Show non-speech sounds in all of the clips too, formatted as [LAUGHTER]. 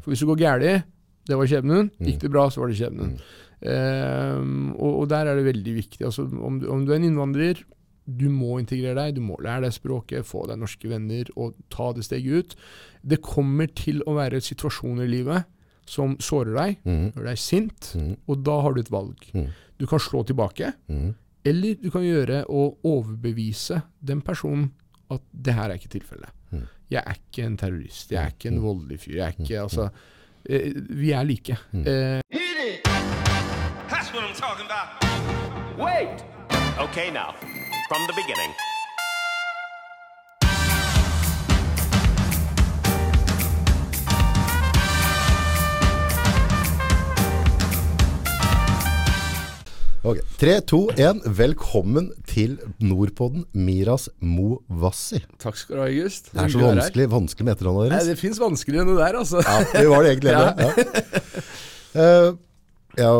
For hvis det går galt, det var skjebnen. Gikk det bra, så var det skjebnen. Um, og, og der er det veldig viktig. Altså, om, du, om du er en innvandrer, du må integrere deg, du må lære deg språket, få deg norske venner og ta det steget ut. Det kommer til å være situasjoner i livet som sårer deg, Mm. gjør deg sint, Mm. og da har du et valg. Mm. Du kan slå tilbake, Mm. eller du kan gjøre å overbevise den personen at det her er ikke tilfellet. Mm. Jeg er ikke en terrorist, jeg er ikke en voldelig fyr. Jeg er ikke, altså, eh, vi er like. Mm. Eh. Wait! Okay, now, from the beginning. Ok. 3, 2, 1. Velkommen til Nordpodden, Miras Mowassi. takk skal du ha, August. Det er så vanskelig, vanskelig med etternavnet Nei, det fins vanskeligere enn det der, altså. Ja, det var det egentlig. [LAUGHS] Ja. Ja. Uh, ja,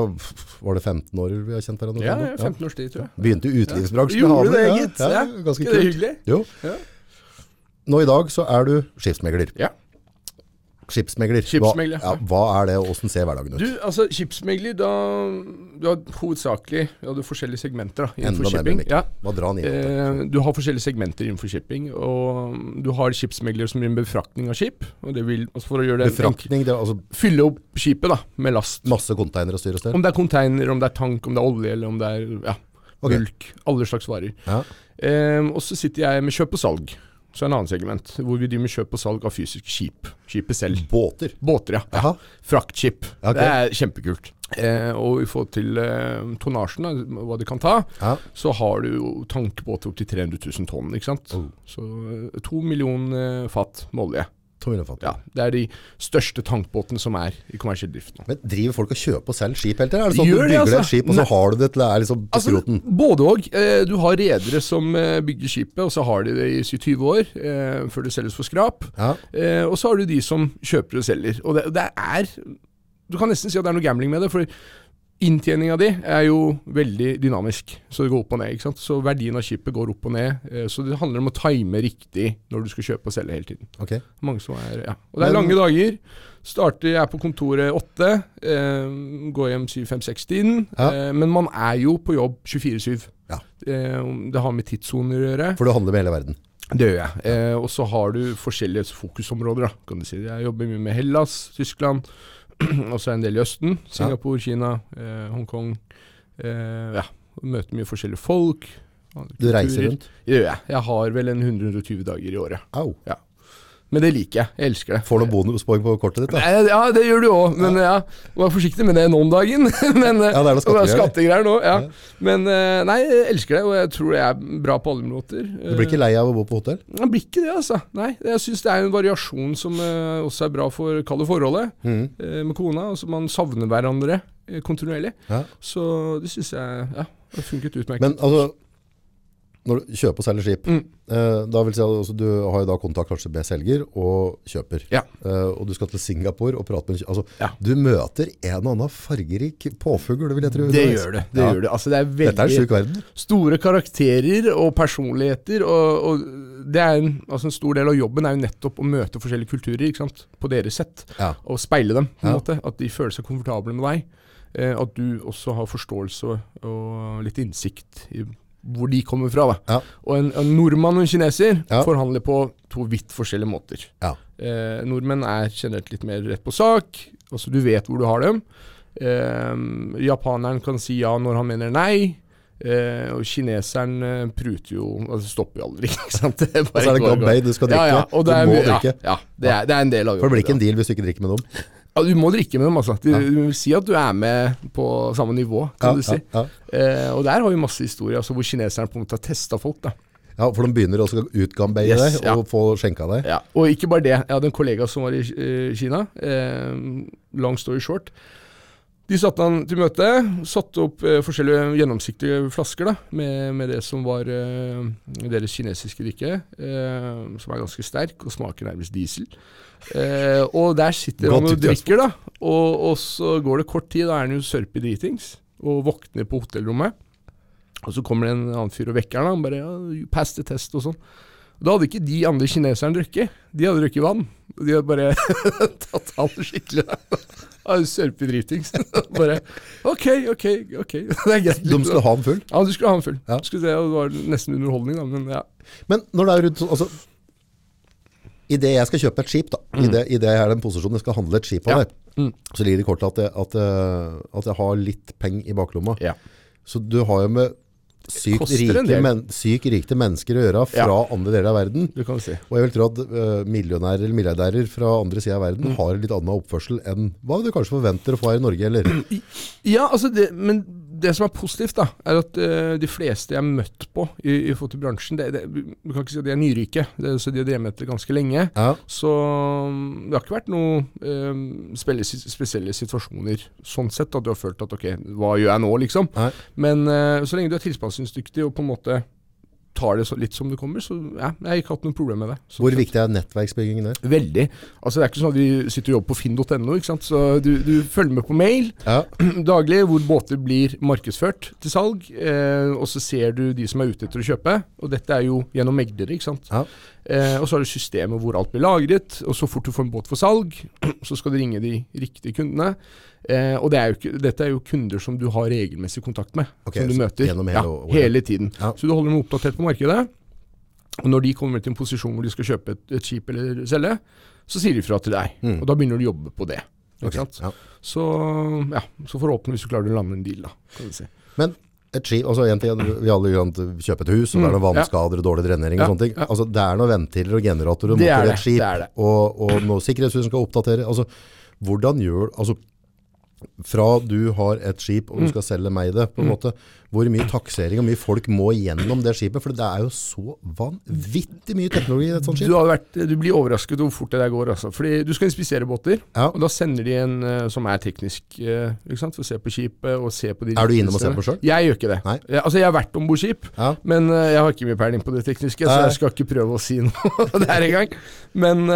var det 15 år vi har kjent hverandre? Ja, ja, 15 års tid, tror jeg. Begynte i utelivsbransjen. Gjorde med det, gitt. Ja, Ja, ja, ganske ikke det kult. hyggelig? Jo. Ja. Nå i dag så er du skipsmegler. Ja. Skipsmegler. Skipsmegler, Hva, ja, hva er det, og hvordan ser hverdagen ut? Du, altså, skipsmegler, da Du har hovedsakelig ja, du har forskjellige segmenter da, innenfor shipping. Ja. Inn Eh, du har forskjellige segmenter innenfor shipping. Og du har skipsmegler som gjør befraktning av skip. Og det vil, altså for å gjøre det Befraktning, det er altså Fylle opp skipet da, med last. masse konteinere og styr og stell? Om det er container, om det er tank, om det er olje, eller om det er ja, bulk. Alle slags varer. Ja. Eh, og så sitter jeg med kjøp og salg. Så er det en annen segment, hvor vi driver med kjøp og salg av fysiske skip. Skipet selv. Båter. Båter, ja. Jaha. Fraktskip. Okay. Det er kjempekult. Eh, og i forhold til eh, tonnasjen, hva det kan ta, Ja. så har du jo opp til 300 000 tonn. ikke sant? Oh. Så eh, to millioner fat med olje. To millioner. Ja, Det er de største tankbåtene som er i kommersiell drift nå. Men driver folk og kjøper og selger skip hele tiden? Er det sånn at du bygger altså. et skip, og så har du det til det er liksom på Altså, skroten? både òg. Eh, du har redere som eh, bygger skipet, og så har de det i 20 år eh, før det selges for skrap. Ja. Og så har du de som kjøper og selger. Og det, det er Du kan nesten si at det er noe gambling med det. For inntjeninga di er jo veldig dynamisk, så det går opp og ned. ikke sant? Så verdien av skipet går opp og ned. Eh, så det handler om å time riktig når du skal kjøpe og selge hele tiden. Ok. Mange som er, ja. Og det er lange dager. Starter jeg er på kontoret åtte, eh, går hjem syv, fem, seks tiden. Ja. Eh, men man er jo på jobb 24-7. Ja. Eh, det har med tidssoner å gjøre. For du handler med hele verden. Det gjør jeg. Eh, og så har du forskjellige fokusområder, da, kan du si. Jeg jobber mye med Hellas, Tyskland, [CLEARS THROAT] og så en del i Østen. Singapore, Kina, eh, Hongkong. Eh, ja, møter mye forskjellige folk. Du reiser rundt. Det gjør jeg. Jeg har vel en 120 dager i året. Au. Men det liker jeg. Jeg elsker det. Får du bonuspoeng på kortet ditt, da? Ja, det gjør du òg, men ja, vær forsiktig med det nå om dagen. [LAUGHS] men, eh, Ja, det er noe skattegreier. skattegreier nå. Ja. Ja. Men eh, nei, jeg elsker det, og jeg tror det er bra på alle måter. Du blir ikke lei av å bo på hotell? Jeg blir ikke det, altså. Nei, Jeg syns det er en variasjon som eh, også er bra for kalde forholdet eh, med kona. Altså Man savner hverandre eh, kontinuerlig. Ja. Så det syns jeg ja, har funket utmerket. Men altså, når du kjøper og selger skip, Mm. eh, da vil si at altså, du har da kontakt kanskje med selger og kjøper. Ja. Eh, og du skal til Singapore og prate med en altså, Ja. Du møter en og annen fargerik påfugl, vil jeg tro. det gjør det. det Ja. gjør det. Altså Det er Dette er en veldig sjuk verden. store karakterer og personligheter. Og, og det er en, altså en stor del av jobben er jo nettopp å møte forskjellige kulturer på deres sett. Og speile dem, på en måte. At de føler seg komfortable med deg. Eh, at du også har forståelse og litt innsikt i hvor de kommer fra. Ja. Og en, en nordmann og en kineser Ja. forhandler på to vidt forskjellige måter. Ja. Eh, nordmenn er generelt litt mer rett på sak. Altså Du vet hvor du har dem. Eh, japaneren kan si ja når han mener nei. Eh, og kineseren eh, pruter jo Altså stopper jo aldri, [LAUGHS] ikke sant. Det Og så er det gammei, du skal drikke. Ja, ja, og det du er, må mye- drikke. Ja, det, er, det er en del av For det blir ikke en deal hvis du ikke drikker med dem. Ja. ja, Du må drikke med dem, altså. Du, Ja. du vil si at du er med på samme nivå, kan Ja, du si. ja, ja. Eh, og der har vi masse historier altså, hvor kineserne på en måte har testa folk. da ja, for de begynner også å utgambeie Yes, deg ja. og få skjenka deg. Ja, og ikke bare det. Jeg hadde en kollega som var i uh, Kina. Eh, long story short. De satte han til møte, satte opp eh, forskjellige gjennomsiktige flasker da, med, med det som var eh, deres kinesiske drikke, eh, som er ganske sterk og smaker nærmest diesel. Eh, og der sitter han og drikker, da, og, og så går det kort tid, da er han jo sørpig dritings, og våkner på hotellrommet. Og så kommer det en annen fyr og vekker han, han bare ja, 'Pass the test' og sånn. Da hadde ikke de andre kineserne drukket. De hadde drukket vann. De hadde bare [LAUGHS] tatt han skikkelig. Sørpedritings. [LAUGHS] Bare OK, OK, OK. [LAUGHS] Det er greit. De skulle ha den full. Ja, du skulle ha den full. Ja. Skulle det, og det var nesten underholdning, da. Men ja. Men når det er rundt sånn, altså Idet jeg skal kjøpe et skip, da, i det, i det jeg er den posisjonen jeg skal handle et skip av Mm. Ja. deg, så ligger det i kortet at, jeg- at, at jeg har litt penger i baklomma. Ja. Så du har jo med sykt rike, men, sykt rike mennesker å gjøre fra Ja. andre deler av verden. Si. Og jeg vil tro at uh, millionærer eller milliardærer fra andre siden av Mm. verden har litt annen oppførsel enn hva du kanskje forventer å få her i Norge, eller? Ja, altså det, men det som er positivt, da, er at uh, de fleste jeg har møtt på i, i fotobransjen det, det, du kan ikke si at de er nyrike, det, så de har drevet med dette ganske lenge. Ja. Så mm, det har ikke vært noen uh, spesielle, spesielle situasjoner sånn sett, at du har følt at ok, hva gjør jeg nå, liksom. Nei. Men uh, så lenge du er tilpasningsdyktig og på en måte tar det så, litt som det kommer, så ja, jeg har ikke hatt noe problem med det. Sånn Hvor viktig er nettverksbyggingen der? Veldig. Altså Det er ikke sånn at vi sitter og jobber på finn.no, ikke sant. Så du, du følger med på mail Ja. [CLEARS THROAT] daglig hvor båter blir markedsført til salg, eh, og så ser du de som er ute etter å kjøpe. Og dette er jo gjennom meglere, ikke sant. Ja. Eh, og så har du systemet hvor alt blir lagret, og så fort du får en båt for salg, [CLEARS THROAT] så skal du ringe de riktige kundene. Eh, og det er jo ikke, dette er jo kunder som du har regelmessig kontakt med, Okay, som du møter. hele ja, hele tiden. Ja. Så du holder dem oppdatert på markedet. Og når de kommer til en posisjon hvor de skal kjøpe et, et skip eller selge, så sier de fra til deg. Mm. Og da begynner du å jobbe på det. Ikke Ok, sant? ja. Så ja, så forhåpentligvis du klarer du å lande en deal, da. Kan du si. Men et skip, altså en ting, vi alle kjøper et hus, og det er noen Mm, ja. vannskader og dårlig drenering og sånne ting. Altså, det er noen ventiler og generatorer er det, et skip, det er det. og, og sikkerhetshus som skal oppdatere. Altså, hvordan gjør, altså, fra du har et skip og du Mm. skal selge meg det, på en måte, hvor mye taksering og mye folk må gjennom det skipet, for det er jo så vanvittig mye teknologi i et sånt Du, skip. hadde vært, du blir overrasket over hvor fort det der går. Altså. Fordi Du skal inspisere båter, Ja. og da sender de en eh, som er teknisk, eh, for å se på skipet og se på de Er du innom og ser på sjøl? Jeg gjør ikke det. Nei. Jeg, altså, jeg har vært om bord skip, Ja. men eh, jeg har ikke mye peiling på det tekniske, så jeg skal ikke prøve å si [LAUGHS] noe der engang. Men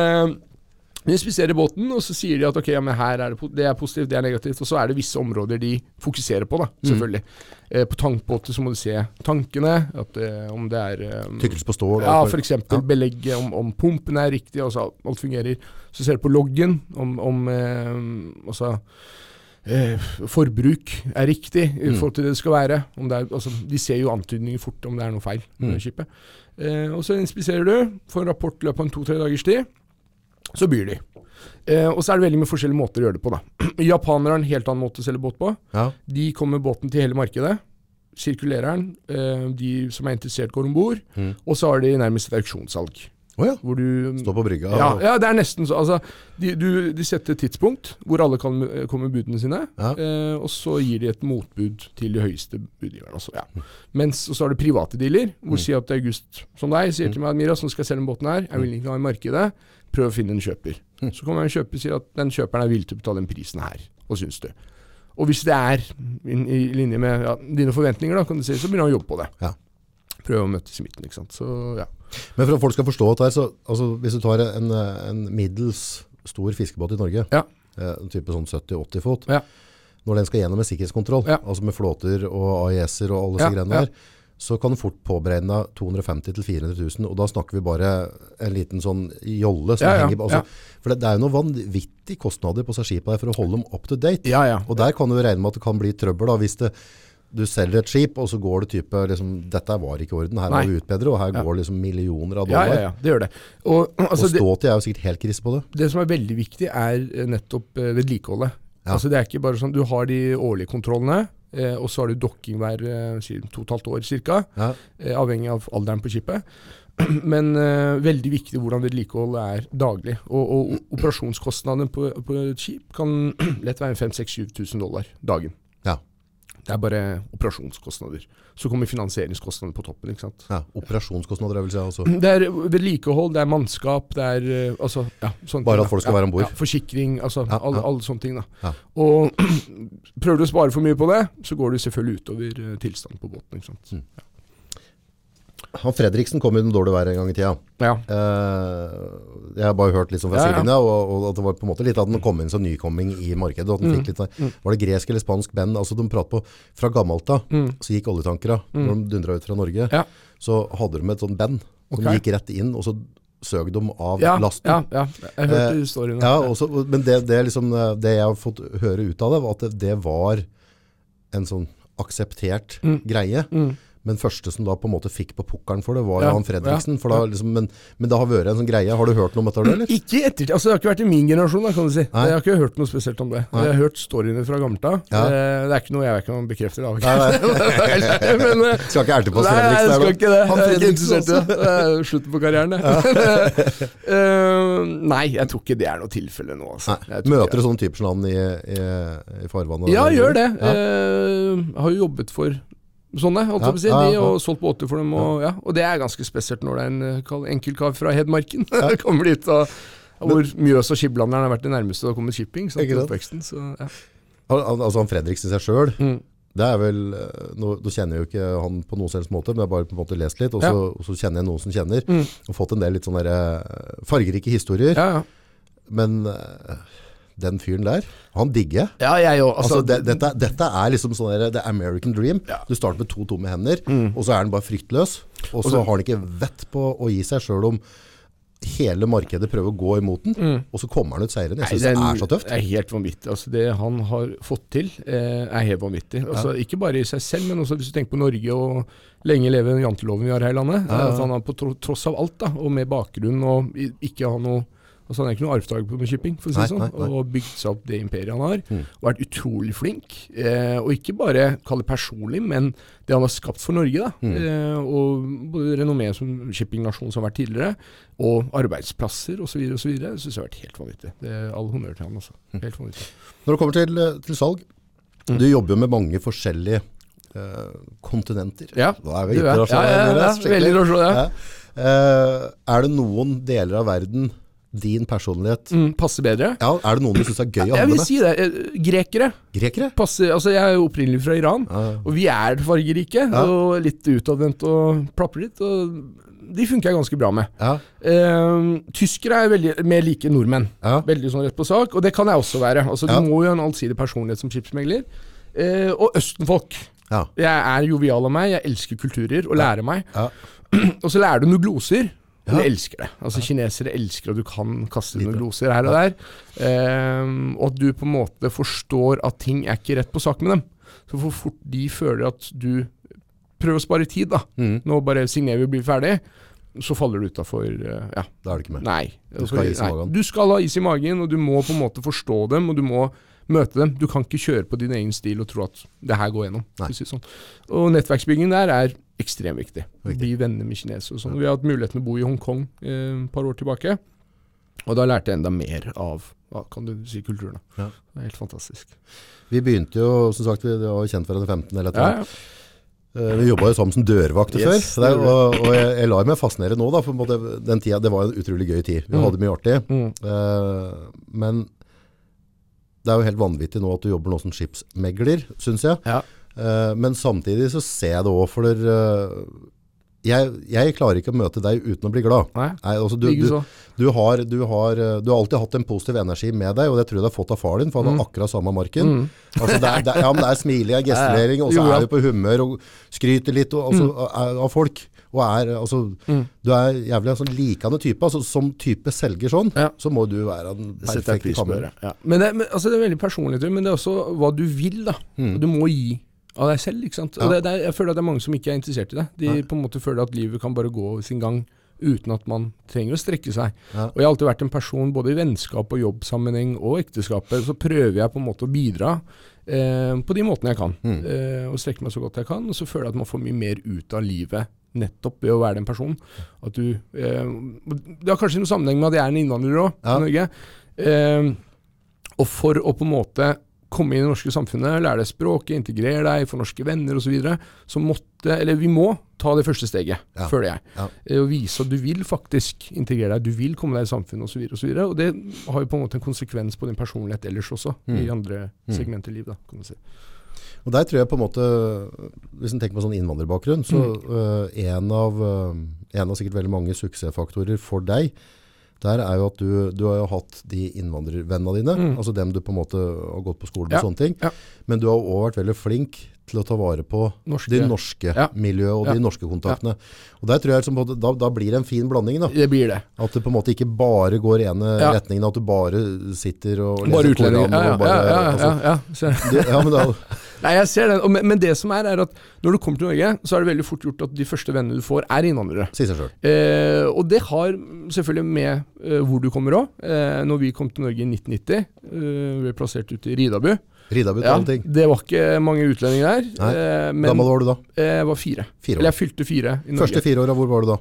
de inspiserer båten, og så sier de at ok, ja, men her er det, det er positivt, det er negativt. Og så er det visse områder de fokuserer på, da, Mm. selvfølgelig. Eh, på tankbåter så må du se tankene, at, eh, om det er um, Tykkelse på stål. ja, f.eks. Ja. belegget, om, om pumpen er riktig, altså alt fungerer. Så ser du på loggen om, om eh, altså, eh, forbruk er riktig i Mm. forhold til det det skal være. Om det er, altså, de ser jo antydninger fort om det er noe feil med Mm. skipet. Eh, og så inspiserer du, får en rapport i løpet av en to-tre dagers tid. Så byr de. Eh, og så er det veldig mye forskjellige måter å gjøre det på. da. [CLEARS THROAT] Japanere har en helt annen måte å selge båt på. Ja. De kommer båten til hele markedet. Sirkulerer den. Eh, de som er interessert, går om bord. Mm. Og så har de nærmest et auksjonssalg. Oh ja. Hvor du Stå på brygga. ja, ja, det er nesten så. Altså, de, du, de setter et tidspunkt hvor alle kan eh, komme med budene sine. Ja. Eh, og så gir de et motbud til de høyeste budgiverne. Altså, ja. Mens, og så har du private dealer, hvor Mm. sier at August, som deg, sier til meg at Miras, nå skal jeg selge den båten her. Jeg vil ikke ha i markedet. Prøv å finne en kjøper. Mm. Så kommer en kjøper og sier at den kjøperen er villig til å betale den prisen her. Hva syns du? Og hvis det er i, linje med ja, dine forventninger, da, kan du si, så begynner han å jobbe på det. Ja. Prøve å møtes i midten, ikke sant. Så ja. Men for at folk skal forstå dette, så altså, hvis du tar en, en middels stor fiskebåt i Norge, Ja. eh, en type sånn 70-80 fot, Ja. når den skal gjennom en sikkerhetskontroll, altså med flåter og AIS-er og alle disse greiene ja. der, så kan du fort påberegne 250 til 400 000, og da snakker vi bare en liten sånn jolle som Ja, ja, henger på. Altså, ja. For det, det er jo noen vanvittige kostnader på seg for å holde dem up to date. Ja, ja. Og der kan du regne med at det kan bli trøbbel da, hvis det, du selger et skip, og så går det type, liksom, dette var ikke i orden, her må vi utbedre, og her går liksom millioner av dollar. ja, ja, det gjør det. Og, altså, og ståtid er jo sikkert helt krise på det. det som er veldig viktig, er nettopp eh, vedlikeholdet. Altså, det er ikke bare sånn, Du har de årlige kontrollene, eh, og så har du dokking hver eh, to og et halvt år ca. Ja. Eh, avhengig av alderen på skipet. [CLEARS THROAT] Men eh, veldig viktig hvordan vedlikeholdet er daglig. Og, og operasjonskostnadene på, på et skip kan [CLEARS THROAT] lett være 5000-7000 dollar dagen. Det er bare operasjonskostnader. Så kommer finansieringskostnadene på toppen. ikke sant? ja. Operasjonskostnader, jeg vil si. også? [CLEARS THROAT] Det er vedlikehold, det er mannskap, det er eh, altså, ja, sånne Bare ting, at folk skal ja, være om bord. Ja, forsikring, altså Ja, alle, alle sånne ting. da. Og [CLEARS THROAT] prøver du å spare for mye på det, så går det selvfølgelig utover eh, tilstanden på båten. ikke sant? Mm. Han Fredriksen kom noe dårlig vær en gang i tida. Ja. Uh, jeg har bare hørt litt sånn fra Ja, ja. sidelinja, og, og at det var på en måte litt at den kom inn som nykomming i markedet. og at den Mm. fikk litt, der. Var det gresk eller spansk band? Altså de prater på, Fra gammelt av Mm. så gikk oljetankere, når de dundra ut fra Norge, Ja. så hadde de et sånt band Som Ok. gikk rett inn, og så søk de av Ja, lasten. ja, ja. Jeg hørte Eh, historien. Ja, også, men det, det, liksom, eh, det jeg har fått høre ut av det, var at det, det var en sånn akseptert greie. Men første som da på en måte fikk på pukkelen for det, var Johan Ja, Fredriksen. ja, For da, liksom, men, men det har vært en sånn greie. Har du hørt noe om dette, eller? [CLEARS THROAT] Ikke ettertid. Altså, det har ikke vært i min generasjon, da, kan du si. Nei. Jeg har ikke hørt noe spesielt om det. Jeg har hørt storyene fra gammelt av. Ja. Eh, Det er ikke noe jeg kan bekrefte. Da. Nei, nei. [LAUGHS] Men, eh, Skal ikke erte på Nei, Fredriksen jeg skal ikke det. Han jeg er ikke interessert i det. Det slutten på karrieren, det. uh, [LAUGHS] nei, jeg tror ikke det er noe tilfelle nå. Altså. Nei. Møter du sånne typer som han i, i, i farvannet? Ja, gjør det. Ja. Uh, har jo jobbet for sånne, holdt jeg på å si. De, og solgt båter for dem. Og, ja. og det er ganske spesielt når det er en enkel kar fra Hedmarken [LAUGHS] kommer dit. og hvor Mjøs og Skiblanderen har vært det nærmeste det har kommet shipping. Sant, Ikke oppveksten, så, ja. Han, han- altså han Fredriksen seg sjøl, Mm. det er vel eh, nå, nå kjenner jeg jo ikke han på noen selvs måte, men jeg har bare på en måte lest litt, og så, Ja. og så kjenner jeg noen som kjenner, Mm. og fått en del litt sånne eh, fargerike historier. Ja, ja. Men eh, den fyren der, han digger jeg. ja, jeg òg. Altså, Altså, det, dette, dette er liksom sånn der, the American dream. Ja. Du starter med to tomme hender, Mm. og så er han bare fryktløs. Og så har han ikke vett på å gi seg sjøl om hele markedet prøver å gå imot den, og så kommer han ut seirende. Jeg Mm. Syns det er så tøft. er helt vanvittig. Altså, det han har fått til, eh, er helt vanvittig. Altså, Ikke bare i seg selv, men også hvis du tenker på Norge og lenge leve janteloven vi har her i landet. Ja, ja. At han har på tross av alt, da, og med bakgrunn og ikke ha noe Altså Han er ikke noe arvtaker på noe shipping, for å si det sånn. nei, nei. Og bygd seg opp det imperiet han har. Mm. Og vært utrolig flink. Eh, og ikke bare kall det personlig, men det han har skapt for Norge. da. Mm. Eh, og både renommé som shippingnasjon som har vært tidligere, og arbeidsplasser osv. osv. syns jeg har vært helt vanvittig. Det er All honnør til han, altså. Mm. Helt vanvittig. Når det kommer til, eh, til salg, Mm. du jobber jo med mange forskjellige eh, kontinenter. Ja, Da er vi er- internasjonale. ja, ja, ja, ja, skikkelig. veldig rasjonell, ja. Ja. Eh, er det noen deler av verden, din personlighet Mm, passer bedre. ja, Er det noen du syns er gøy å Jeg vil si det. eh, Grekere Grekere? passer Altså, jeg er jo opprinnelig fra Iran, Ja, og vi er fargerike Ja. og litt utadvendte og plapper litt. Og de funker jeg ganske bra med. Ja, Eh, tyskere er veldig mer like nordmenn. ja. Veldig sånn rett på sak, og det kan jeg også være. Altså. Du må jo ha en allsidig personlighet som skipsmegler. Eh, og østenfolk. ja. Jeg er jovial av meg, jeg elsker kulturer og lærer meg. Ja. [CLEARS THROAT] og så lærer du noen gloser. Ja. Jeg elsker det. Altså Kinesere elsker at du kan kaste noen gloser her og der. Um, og at du på en måte forstår at ting er ikke rett på sak med dem. Så for fort de føler at du prøver å spare tid, da. Mm. Nå bare signerer vi og blir ferdig. Så faller du utafor ja, Da er det ikke med. Nei. Du skal ha is i Nei. magen. Du skal ha is i magen, og du må på en måte forstå dem, og du må møte dem. Du kan ikke kjøre på din egen stil og tro at det her går gjennom. Nei. sånn. Og nettverksbyggingen der er ekstremt viktig. Viktig. Bli venner med kinesere og sånn. Vi har hatt muligheten å bo i Hongkong eh, par år tilbake, og da lærte jeg enda mer av hva kan du si, kulturen. Ja. Det er helt fantastisk. Vi begynte jo, som sagt, vi var kjent hverandre 15 eller et eller annet. ja. Eh, Vi jobba jo sammen som dørvakter Yes, før. og og jeg, jeg lar meg fascinere nå, da. For måte, den tida, det var en utrolig gøy tid. Vi Mm. hadde mye artig. Mm. Uh, men det er jo helt vanvittig nå at du jobber nå som skipsmegler, syns jeg. Ja. Eh, men samtidig så ser jeg det òg, for eh, jeg, jeg klarer ikke å møte deg uten å bli glad. Nei, Nei, altså du, du, du, har, du, har, eh, du har alltid hatt en positiv energi med deg, og det tror jeg du har fått av far din, for han har akkurat samme marken. Mm. Altså det, er, det, ja, men det er smilig, og er [LAUGHS] og så er du på humør og skryter litt og, altså, er, av folk. Og er, altså, Mm. Du er jævlig en sånn likende type. Altså, som type selger sånn, Ja. så må du være den perfekte det. Ja. Men, det, men altså, det er veldig personlig, men det er også hva du vil. da. Og Du må gi av deg selv. ikke sant? Ja. det, det er, jeg føler at det er mange som ikke er interessert i det. De Nei. på en måte føler at livet kan bare gå sin gang uten at man trenger å strekke seg. Ja. Og jeg har alltid vært en person, både i vennskap og jobbsammenheng og ekteskapet, så prøver jeg på en måte å bidra eh, på de måtene jeg kan. Mm. Eh, og strekke meg så godt jeg kan. Og så føler jeg at man får mye mer ut av livet nettopp ved å være den personen. At du eh, Det har kanskje noen sammenheng med at jeg er en innvandrer òg, Ja. i Norge. Eh, og for å på en måte komme inn i det norske samfunnet, lære deg språket, integrere deg, få norske venner osv., så, videre, så måtte, eller vi må, ta det første steget, Ja. føler jeg. Ja. Eh, Og vise at du vil faktisk integrere deg, du vil komme deg i samfunnet osv. Og, så videre, og det har jo på en måte en konsekvens på din personlighet ellers også, i andre segmenter i livet. Da, kan man si. Og der tror jeg på en måte, hvis en tenker på sånn innvandrerbakgrunn, så øh, en, av, uh, en av sikkert veldig mange suksessfaktorer for deg, der er jo at du, du har jo hatt de innvandrervennene dine, altså dem du på en måte har gått på skolen med Ja, sånne ting, ja. men du har også vært veldig flink til å ta vare på Norske. det norske Ja. miljøet og Ja. de norske kontaktene. Og der tror jeg liksom, da, da blir det en fin blanding da. Det blir det. At det på en måte ikke bare går i ene Ja. retningen, at du bare sitter og Bare leser utlendinger. Koranen Ja, ja, bare, ja, ja, altså, ja, ja. Det, ja, men er, [LAUGHS] Nei, jeg ser den. Men, men det som er, er at når du kommer til Norge, så er det veldig fort gjort at de første vennene du får, er innvandrere. Si seg selv. Eh, og det har selvfølgelig med eh, hvor du kommer òg. Eh, når vi kom til Norge i 1990, eh, vi ble plassert ute i Ridabu. Ridabut Ja, alle ting. det var ikke mange utlendinger der. Nei. Eh, men Gammel var du da? eh, jeg var fire. Fire år. Eller jeg fylte fire i Norge. Første fire åra, hvor var du da?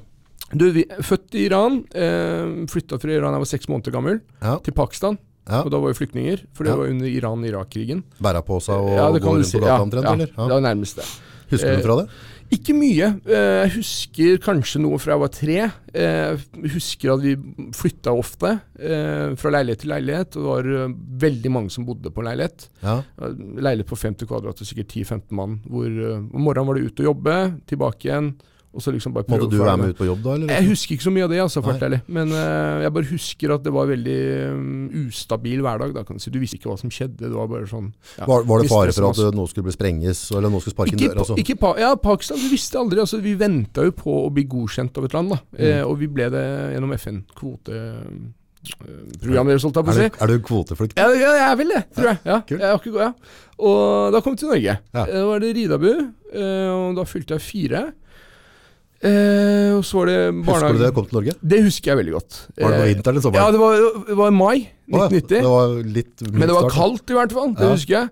Du, vi, født i Iran. Eh, Flytta fra Iran da jeg var seks måneder gammel, Ja, til Pakistan. ja. Og da var vi flyktninger, for det Ja. var under Iran-Irak-krigen. Bæra på seg og Ja, gå rundt si. på Ja, gata omtrent, ja, eller? det var nærmest det. Husker du Eh, fra det? Ikke mye. Eh, Jeg husker kanskje noe fra jeg var tre. Eh, Jeg husker at vi flytta ofte eh, fra leilighet til leilighet. Og det var eh, veldig mange som bodde på leilighet. Ja. Leilighet på 50 kvadrat og sikkert 10-15 mann. Hvor eh, om morgenen var det ut og jobbe, tilbake igjen. Liksom Måtte du være med ut på jobb da, eller? Jeg husker ikke så mye av det, altså. Men uh, jeg bare husker at det var veldig um, ustabil hverdag. Da, kan du si. Du visste ikke hva som skjedde. Det var bare sånn ja, Var, var det fare for at noe skulle bli sprenges, eller noe skulle sparke Ikke, døra? Altså. ikke pa ja, Pakistan, Vi visste aldri. Altså, vi venta jo på å bli godkjent av et land. Mm. Eh, og vi ble det gjennom FN-kvote programresultat, holdt jeg på å si. er du kvoteflyktning? Ja, ja, jeg er vel det, tror jeg. Ja, kult. jeg ikke, ja. Og da kom vi til Norge. Ja. Eh, Da var det Ridabu, eh, og da fylte jeg fire. Eh, og så var det Husker du det kom til Norge? Det husker jeg veldig godt. Var det på Eh, vinteren eller Ja, det var, det var i mai Oh, ja. 1990. Det var Men det var kaldt i hvert fall, det Ja. husker jeg.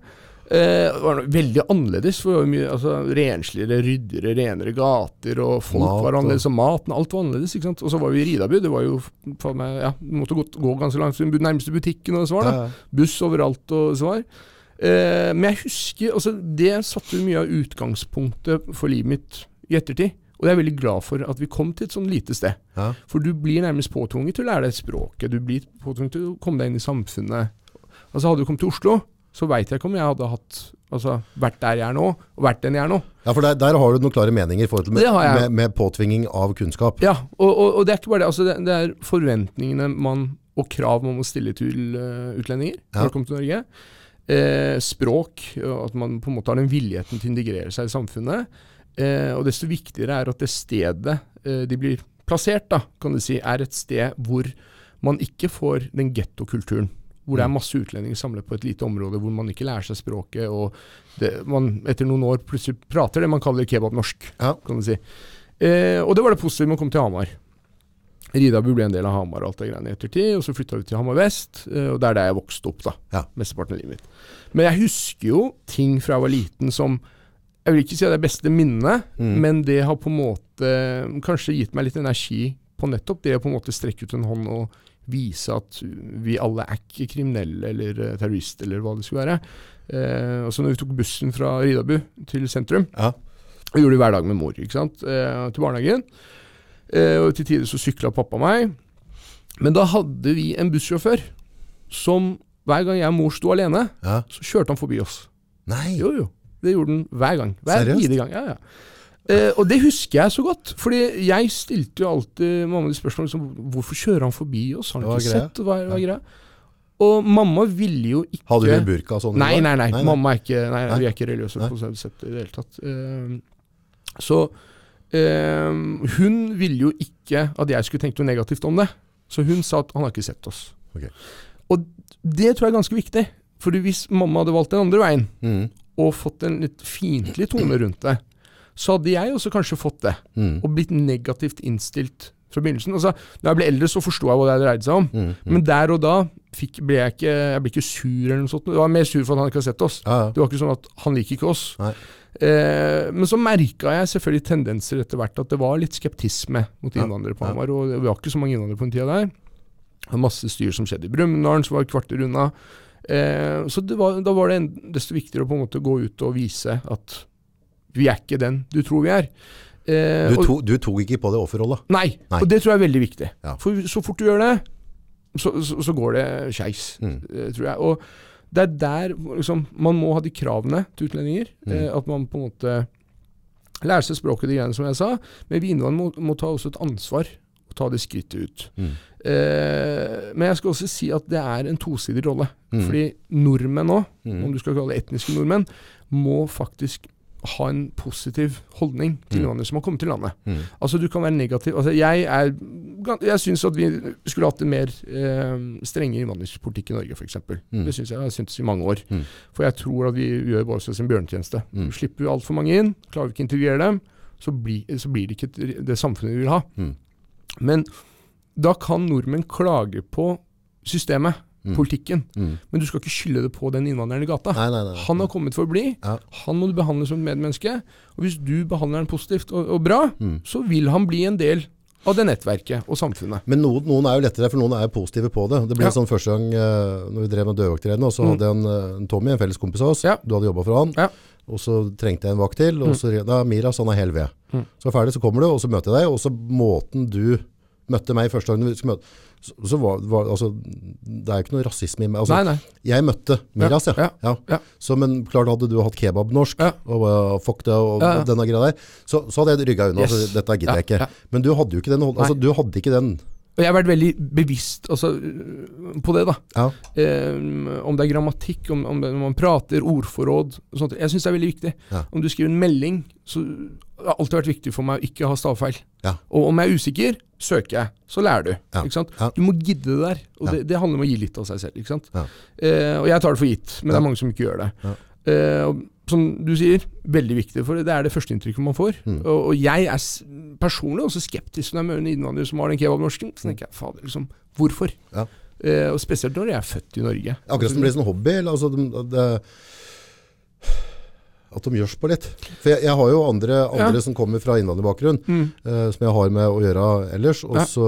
Eh, det var veldig annerledes. For mye, altså, rensligere, ryddigere, renere gater, og folk Mat var annerledes, og maten, alt var annerledes. ikke sant? Og så var vi i Ridabu, det var jo meg, ja, du måtte gå, gå ganske langt til den nærmeste butikken, og så var Ja, Buss overalt, og svar. Eh, men jeg husker, altså det satte mye av utgangspunktet for livet mitt i ettertid. Og jeg er veldig glad for at vi kom til et sånn lite sted. Ja. For du blir nærmest påtvunget til å lære deg språket. Du blir påtvunget til å komme deg inn i samfunnet. Altså Hadde du kommet til Oslo, så veit jeg ikke om jeg hadde hatt Altså vært der jeg er nå, og vært den jeg er nå. Ja, for der, der har du noen klare meninger i forhold til med, Det med, med påtvinging av kunnskap. Ja, og, og, og det er ikke bare det. Altså det, det er forventningene man og krav man må stille til uh, utlendinger Ja. når de kommer til Norge. Eh, språk, at man på en måte har den villigheten til å integrere seg i samfunnet. Eh, og desto viktigere er at det stedet eh, de blir plassert, da, kan du si, er et sted hvor man ikke får den gettokulturen. Hvor det er masse utlendinger samlet på et lite område hvor man ikke lærer seg språket, og det, man etter noen år plutselig prater det man kaller kebabnorsk, Ja. kan du si. Eh, og det var det positive med å komme til Hamar. Ridabu ble en del av Hamar og alt det greiene i ettertid, og så flytta vi til Hamar vest, eh, og det er der jeg vokste opp, da. Ja. Mesteparten av livet mitt. Men jeg husker jo ting fra jeg var liten som Jeg vil ikke si at det er beste minnet, Mm. men det har på en måte kanskje gitt meg litt energi på nettopp det å på en måte strekke ut en hånd og vise at vi alle er ikke kriminelle eller eh, terrorister eller hva det skulle være. Eh, og så når vi tok bussen fra Ridabu til sentrum, Ja. og gjorde det hver dag med mor, ikke sant? Eh, til barnehagen. Eh, og til tider så sykla pappa meg. Men da hadde vi en bussjåfør som hver gang jeg og mor sto alene, Ja. så kjørte han forbi oss. Nei. Jo, jo. Det gjorde han hver gang. Hver Seriøst? gang. Ja, ja. Eh, og det husker jeg så godt. Fordi jeg stilte jo alltid mamma de spørsmål som Hvorfor kjører han forbi oss? Har han ikke greia? sett? Hva hva greia? Og mamma ville jo ikke Hadde hun burka sånn? Nei, nei, nei. nei. Mamma er ikke Nei, Nei. vi er ikke religiøse på sånn sett i det hele tatt. Eh, så eh, hun ville jo ikke at jeg skulle tenke noe negativt om det. Så hun sa at han har ikke sett oss. Ok. Og det tror jeg er ganske viktig. Fordi hvis mamma hadde valgt den andre veien, Mm. Og fått en litt fiendtlig tone rundt det, så hadde jeg også kanskje fått det. Mm. Og blitt negativt innstilt fra begynnelsen. Altså, da jeg ble eldre, så forsto jeg hva det dreide seg om. Mm. Men der og da fikk, ble jeg ikke Jeg ble ikke sur eller noe sånt. Jeg var mer sur for at han ikke har sett oss. Ja, ja. Det var ikke sånn at han liker ikke oss. Eh, men så merka jeg selvfølgelig tendenser etter hvert at det var litt skeptisme mot innvandrere på. Hamar. Og det var ikke så mange innvandrere på den tida der. Masse styr som skjedde i Brumunddal, som var et kvarter unna. Eh, så det var, da var det en, desto viktigere å på en måte gå ut og vise at vi er ikke den du tror vi er. Eh, Du, og- du tok ikke på det offerrollet? Nei, Nei. og det tror jeg er veldig viktig. Ja. For så fort du gjør det, så, så, så går det skeis, Mm. eh, tror jeg. Og det er der liksom, man må ha de kravene til utlendinger. Mm. Eh, at man på en måte lærer seg språket, de greiene som jeg sa. Men vi innvandrere må, må ta også et ansvar og ta det skrittet ut. Mm. Eh, men jeg skal også si at det er en tosidig rolle. Mm. Fordi nordmenn nå, Mm. om du skal kalle det etniske nordmenn, må faktisk ha en positiv holdning til innvandrere som har kommet til landet. Mm. Altså Du kan være negativ altså Jeg er Jeg syns at vi skulle hatt en mer eh, strenge innvandringspolitikk i Norge, f.eks. Mm. Det syns jeg har syntes i mange år. Mm. For jeg tror at vi gjør bare oss en bjørnetjeneste. Mm. Slipper vi altfor mange inn, klarer vi ikke å integrere dem, så, blir- så blir det ikke det samfunnet vi vil ha. Mm. Men da kan nordmenn klage på systemet, Mm. politikken. Mm. Men du skal ikke skylde det på den innvandreren i gata. Nei, nei, nei. Han har kommet for å bli. Ja. Han må du behandle som et medmenneske. Og hvis du behandler han positivt og, og bra, Mm. så vil han bli en del av det nettverket og samfunnet. Men noen, noen er jo lettere, for noen er jo positive på det. Det ble Ja. sånn første gang uh, når vi drev med dødvaktredende, og så Mm. hadde jeg en, eh, en Tommy, en felles kompis av oss. Ja. Du hadde jobba for han. Ja. Og så trengte jeg en vakt til, og Mm. så da, Miras, han er hel ved. Mm. Så er ferdig, så kommer du, og så møter jeg deg, og så måten du møtte meg første gang vi skulle møte, så, så var, var altså, det er jo ikke noe rasisme i meg. Altså, nei, nei. Jeg møtte Miras, ja. Ja, ja. Så, men klart hadde du hatt kebab-norsk, og uh, fuck det, og ja. denne greia der, så, så hadde jeg rygga unna. Yes. Altså, dette gidder jeg ikke. Men du hadde jo ikke den, altså, du hadde ikke den Og jeg har vært veldig bevisst altså, på det, da. Ja. Eh, om det er grammatikk, om, om, det, om man prater, ordforråd og sånt. Jeg syns det er veldig viktig. Ja. Om du skriver en melding, så det har alltid vært viktig for meg å ikke ha stavfeil. Ja. Og om jeg er usikker, søker jeg. Så lærer du. Ja. Ja. Du må gidde det der. Og det, det handler om å gi litt av seg selv. Ikke. Eh, og jeg tar det for gitt, men det er mange som ikke gjør det. Eh, og som du sier, veldig viktig, for det er det førsteinntrykket man får. Mm. Og, og jeg er personlig også skeptisk når jeg møter en innvandrer som har den kebabnorsken. Så tenker jeg, fader, liksom, hvorfor? Eh, og spesielt når jeg er født i Norge. Akkurat som det blir sånn hobby. eller, Altså, det, det, at de gjørs på litt. For jeg, jeg har jo andre, andre som kommer fra innvandrerbakgrunn, Mm. uh, som jeg har med å gjøre ellers. Og Ja. så,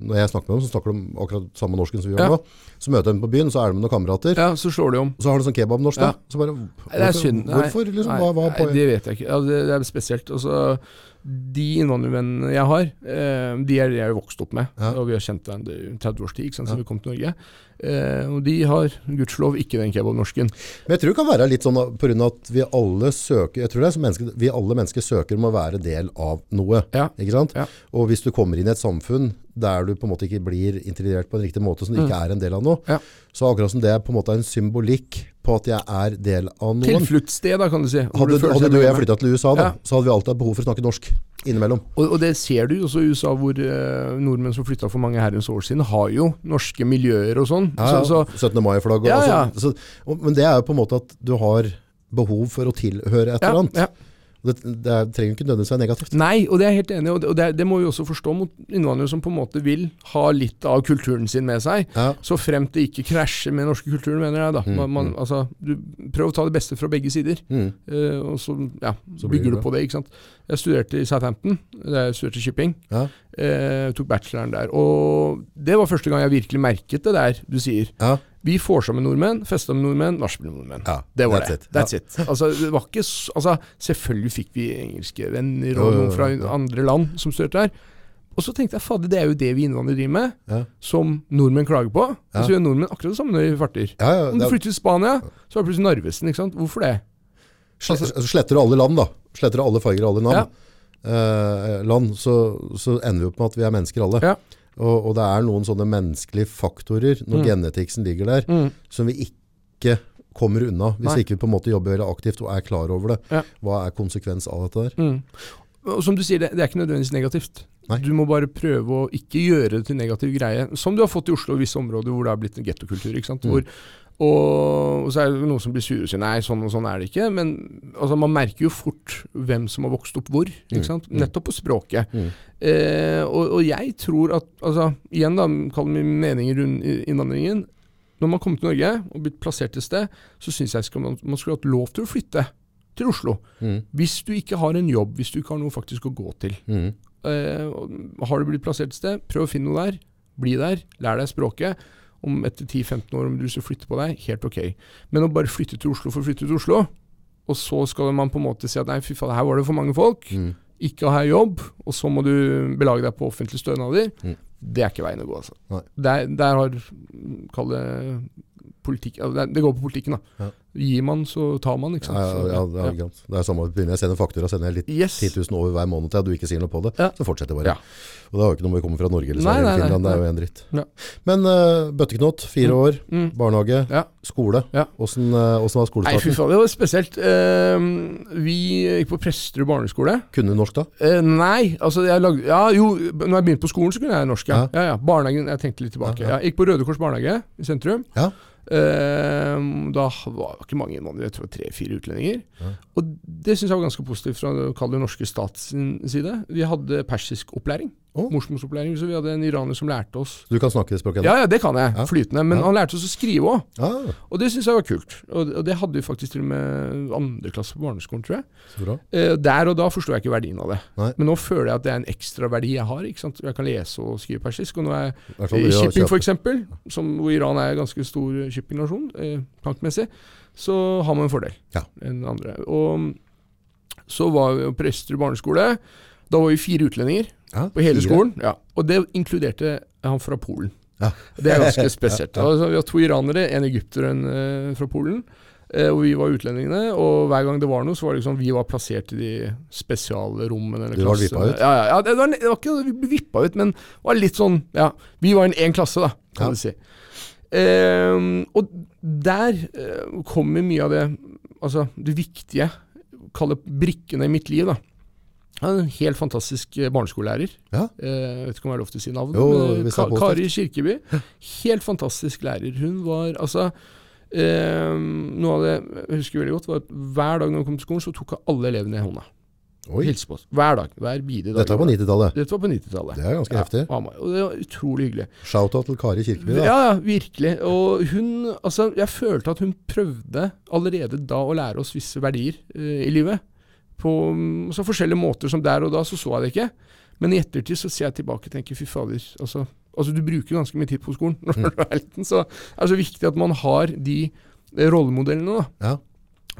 når jeg snakker med dem, så snakker de akkurat samme norsken som vi gjør Ja. nå. Så møter jeg dem på byen, så er de med noen kamerater. Ja, så slår de om. Så har de sånn kebabnorsk, da. Så bare, hvorfor, Det er synd. Nei, Hvorfor? Liksom, nei, hva, hva nei, det vet jeg ikke. Ja, det, det er spesielt. Altså, de innvandrervennene jeg har, eh, de er jeg har vokst opp med. Ja. Og vi har kjent hverandre i 30 års tid, siden Ja. vi kom til Norge. Eh, og de har gudskjelov ikke den kebabnorsken. Men jeg tror det kan være litt sånn av at vi alle søker Jeg tror det er som mennesker, vi alle mennesker søker om å være del av noe. Ja. Ikke sant? Og hvis du kommer inn i et samfunn der du på en måte ikke blir integrert på en riktig måte, som du ikke er en del av noe, Mm. Ja. så akkurat som det er på en måte en symbolikk på at jeg er del av noen. Tilfluktssted, da, kan du si. Hadde, du, hadde du og jeg flytta til USA, da, Ja. så hadde vi alltid hatt behov for å snakke norsk innimellom. Og, og det ser du også i USA, hvor eh, nordmenn som flytta for mange herrens år siden, har jo norske miljøer og sånn. Ja, Så, så, 17. mai-flagg og Ja, ja. Så, og, Men det er jo på en måte at du har behov for å tilhøre et ja, eller annet. Det, det er, trenger jo ikke nødvendigvis være negativt. Nei, og det er jeg helt enig i. Og, det, det, må vi også forstå mot innvandrere som på en måte vil ha litt av kulturen sin med seg. Ja. Så fremt det ikke krasjer med den norske kulturen, mener jeg. da. Mm, Man, man, mm. altså, du Prøv å ta det beste fra begge sider, Mm. uh, og så, ja, Så bygger du på det. ikke sant? Jeg studerte i Southampton, jeg studerte shipping. Ja. Eh, tok bacheloren der. Og det var første gang jeg virkelig merket det der du sier. Ja. Vi får sammen nordmenn, festa med nordmenn, nachspiel med nordmenn. Ja, det var that's det. it. That's it. Altså, det var ikke altså, selvfølgelig fikk vi engelske venner og noen fra andre land som studerte der. Og så tenkte jeg fader, det er jo det vi innvandrere driver med, Ja. som nordmenn klager på. Og så gjør nordmenn akkurat det samme når de farter. Om du er- flytter til Spania, så er det plutselig Narvesen. ikke sant? Hvorfor det? Sle- altså, sletter du alle land, da, sletter alle farger og alle navn, eh, land, så, så ender vi opp med at vi er mennesker alle. Ja. Og, og det er noen sånne menneskelige faktorer, når Mm. genetiksen ligger der, som vi ikke kommer unna, hvis Nei. ikke vi på en måte jobber veldig aktivt og er klar over det. Ja. Hva er konsekvens av dette der? Mm. Og som du sier, det, det er ikke nødvendigvis negativt. Nei. Du må bare prøve å ikke gjøre det til negativ greie. Som du har fått i Oslo og visse områder hvor det har blitt en gettokultur. Mm. Hvor, og, og så er det noen som blir sure og sier nei, sånn og sånn er det ikke. Men altså, man merker jo fort hvem som har vokst opp hvor. Mm. Mm. Nettopp på språket. Mm. Eh, og, og jeg tror at altså, Igjen, da, kall det mine meninger rundt innvandringen. Når man kommer til Norge og blitt plassert et sted, så syns jeg man, man skulle hatt lov til å flytte til Oslo. Mm. Hvis du ikke har en jobb, hvis du ikke har noe faktisk å gå til. Mm. Eh, har du blitt plassert et sted, prøv å finne noe der. Bli der, lær deg språket. Om etter 10-15 år, om du skal flytte på deg, helt ok. Men å bare flytte til Oslo for å flytte til Oslo, og så skal man på en måte si at nei, fy faen, her var det for mange folk, Mm. ikke ha jobb, og så må du belage deg på offentlige stønader, Mm. det er ikke veien å gå, altså. Der, der har, kall det politikk det, går på politikken, da. Ja. Gir man, så tar man, ikke sant. Ja, ja, ja, ja, det er, samme begynner jeg sender faktura, sender jeg litt Yes. 10 000 over hver måned til at du ikke sier noe på det, så fortsetter bare. Ja. Og det har jo ikke noe med å komme fra Norge eller Nei, eller nei, Finland, det er jo en dritt. Ja. Men uh, bøtteknott, fire år, Mm. barnehage, skole. Åssen uh, var skolestarten? Nei, fy faen, det var spesielt. Uh, vi gikk på Presterud barneskole. Kunne du norsk da? Uh, nei, altså jeg lagde Ja, jo, når jeg begynte på skolen, så kunne jeg norsk, ja. Ja. ja. Barnehagen, jeg tenkte litt tilbake. Jeg gikk på Røde Kors barnehage i sentrum. Ja. Eh, da var det ikke mange innvandrere, jeg tror tre-fire utlendinger. Ja. Og det syns jeg var ganske positivt fra den norske stats side. Vi hadde persisk opplæring. Å. Morsmålsopplæring. Så vi hadde en iraner som lærte oss Du kan snakke det språket? Ja, ja, det kan jeg. Ja. Flytende. Men Ja. han lærte oss å skrive òg. Ah, Og det syns jeg var kult. Og, og det hadde vi faktisk til og med andre klasse på barneskolen, tror jeg. så bra. Eh, der og da forsto jeg ikke verdien av det. Nei. Men nå føler jeg at det er en ekstra verdi jeg har. ikke sant? Jeg kan lese og skrive persisk. Og nå er jeg i shipping, f.eks., hvor Iran er en ganske stor shippingnasjon, eh, plankmessig, så har man en fordel Ja. enn andre. Og så var vi prester i barneskole. Da var vi fire utlendinger Ja, på hele fire. skolen. Ja. Og det inkluderte han fra Polen. Ja. Det er ganske [LAUGHS] spesielt. Altså, vi har to iranere, en egypter og en uh, fra Polen. Uh, og vi var utlendingene, og hver gang det var noe, så var det liksom vi var plassert i de spesialrommene. Eller Du var vippa ut? Ja, ja, det, var, det var ikke vi ble vippa ut, men det var litt sånn Ja, vi var en én klasse, da, kan du si. Uh, og der eh, kommer mye av det Altså det viktige, kall det brikkene i mitt liv, da. Jeg en helt fantastisk eh, barneskolelærer. Ja. Eh, jeg vet ikke om det er lov til å si navnet. Jo, men, eh, Ka. Kari Kirkeby. Helt fantastisk lærer. Hun var altså eh, Noe av det jeg husker veldig godt, var at hver dag når hun kom til skolen, så tok hun alle elevene i hånda. Oi, Hilste på oss. Hver dag. Hver bidige dag. dette var på 90-tallet. Dette var på 90-tallet. Det er ganske heftig. Og det var utrolig hyggelig. Shout-out til Kari Kirkeby. Da. Ja, ja, virkelig. Og hun Altså, jeg følte at hun prøvde allerede da å lære oss visse verdier eh, i livet. På mm, så forskjellige måter som der og da, så så jeg det ikke. Men i ettertid så ser jeg tilbake og tenker fy fader. Altså, altså du bruker ganske mye tid på skolen [LAUGHS] når du er liten, så det er så viktig at man har de eh, rollemodellene da, Ja.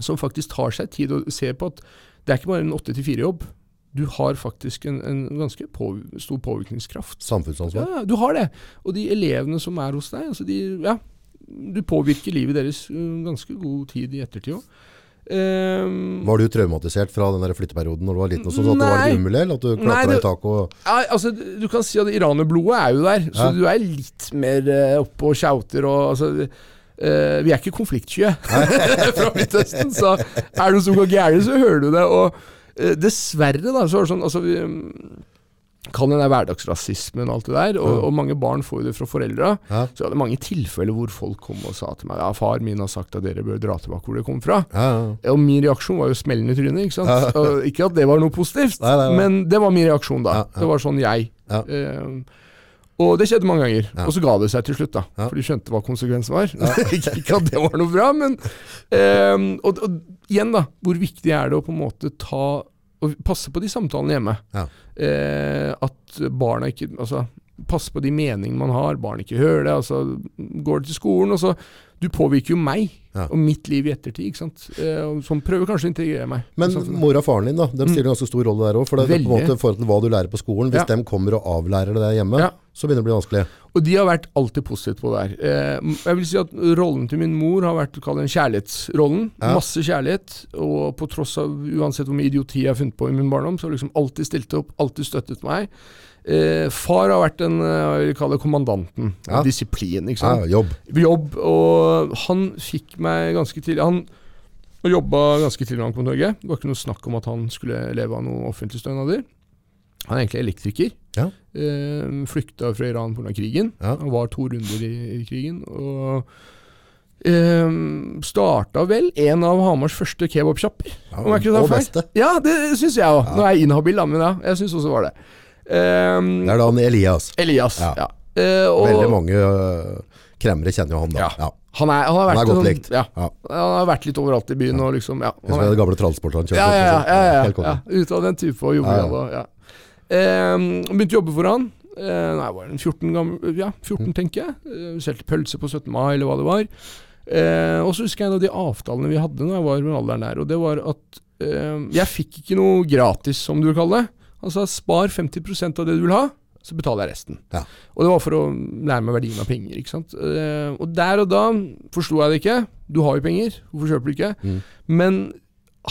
som faktisk tar seg tid og ser på at det er ikke bare en 8-4-jobb. Du har faktisk en, en ganske på, stor påvirkningskraft. Samfunnsansvar. Ja, du har det. Og de elevene som er hos deg, altså de, ja, du påvirker livet deres uh, ganske god tid i ettertid òg. Var du traumatisert fra den der flytteperioden når du var liten? Og sånn, at det var litt umulig? At du Nei, klatra det- i taket og altså, du kan si at iranerblodet er jo der, så Ja. du er litt mer uh, oppe og shouter og altså, uh, Vi er ikke konfliktsky [LAUGHS] fra Midtøsten, så er det noe som går gærent, så hører du det. Og uh, dessverre, da, så er det sånn altså, vi, um, Det den der hverdagsrasismen og alt det der, og, Ja. og mange barn får jo det fra foreldra. ja. Så jeg hadde mange tilfeller hvor folk kom og sa til meg Ja, far min har sagt at dere bør dra tilbake hvor dere kom fra. Ja, ja. Og min reaksjon var jo smellende trynet. Ikke sant? Ikke at det var noe positivt, Nei, nei, nei. men det var min reaksjon da. Det var sånn jeg. Eh, og det skjedde mange ganger. Og så ga det seg til slutt, da. For de skjønte hva konsekvensen var. [LAUGHS] ikke at det var noe bra, men eh, og, og igjen, da. Hvor viktig er det å på en måte ta og passe på de samtalene hjemme. Ja. Eh, at barna ikke Altså, passe på de meningene man har. Barn ikke hører det. Altså, går det til skolen, og så Du påvirker jo meg Ja. og mitt liv i ettertid. ikke sant? Eh, som prøver kanskje å integrere meg. Men mor og faren din da, de stiller ganske stor rolle der òg. For det er på en Mm. Måte i forhold til hva du lærer på skolen. Hvis Ja. de kommer og avlærer det der hjemme, Ja. så begynner det å bli vanskelig. Og de har vært alltid positive på det her. Eh, jeg vil si at rollen til min mor har vært kall det en kjærlighetsrollen. Masse kjærlighet. Og på tross av uansett hvor mye idioti jeg har funnet på i min barndom, så har hun liksom alltid stilt opp, alltid støttet meg. Eh, far har vært den eh, jeg vil kalle kommandanten. Ja. Disiplin, ikke Ja, jobb. Jobb. Og han fikk meg ganske tidlig Han jobba ganske tidlig da han kom til Norge. Det var ikke noe snakk om at han skulle leve av noen offentlige stønader. Han er egentlig elektriker. Ja. Eh, flykta fra Iran pga. krigen. Ja. Han var to runder i, i krigen. Og eh, starta vel en av Hamars første kebabsjapper. Ja, og beste. Ja, det syns jeg òg. Nå er jeg inhabil, da, men ja, jeg syns også var det. Eh, Det er da han Elias. Elias. Ja. Ja. Uh, og Veldig mange uh, kremmere kjenner jo han da. Ja. Han, er, han, har Han er godt sånn- likt. Ja. Ja. Han har vært litt overalt i byen og liksom ja, han er- det gamle transporteren kjørte. ja, ja, ja, ja, ja, ja. Ut av den type og jobber Ja. um, begynte å jobbe for han. Uh, nei, var en 14, gammel, ja, 14 Mm. tenker jeg. Uh, Solgte pølse på 17. mai, eller hva det var. Uh, og så husker jeg en av de avtalene vi hadde når jeg var med alderen der, og det var at uh, jeg fikk ikke noe gratis, som du vil kalle det. Altså spar 50% av det du vil ha, så betaler jeg resten. Ja. Og det var for å lære meg verdien av penger. ikke sant? Eh, og der og da forsto jeg det ikke. Du har jo penger, hvorfor kjøper du ikke? Mm. Men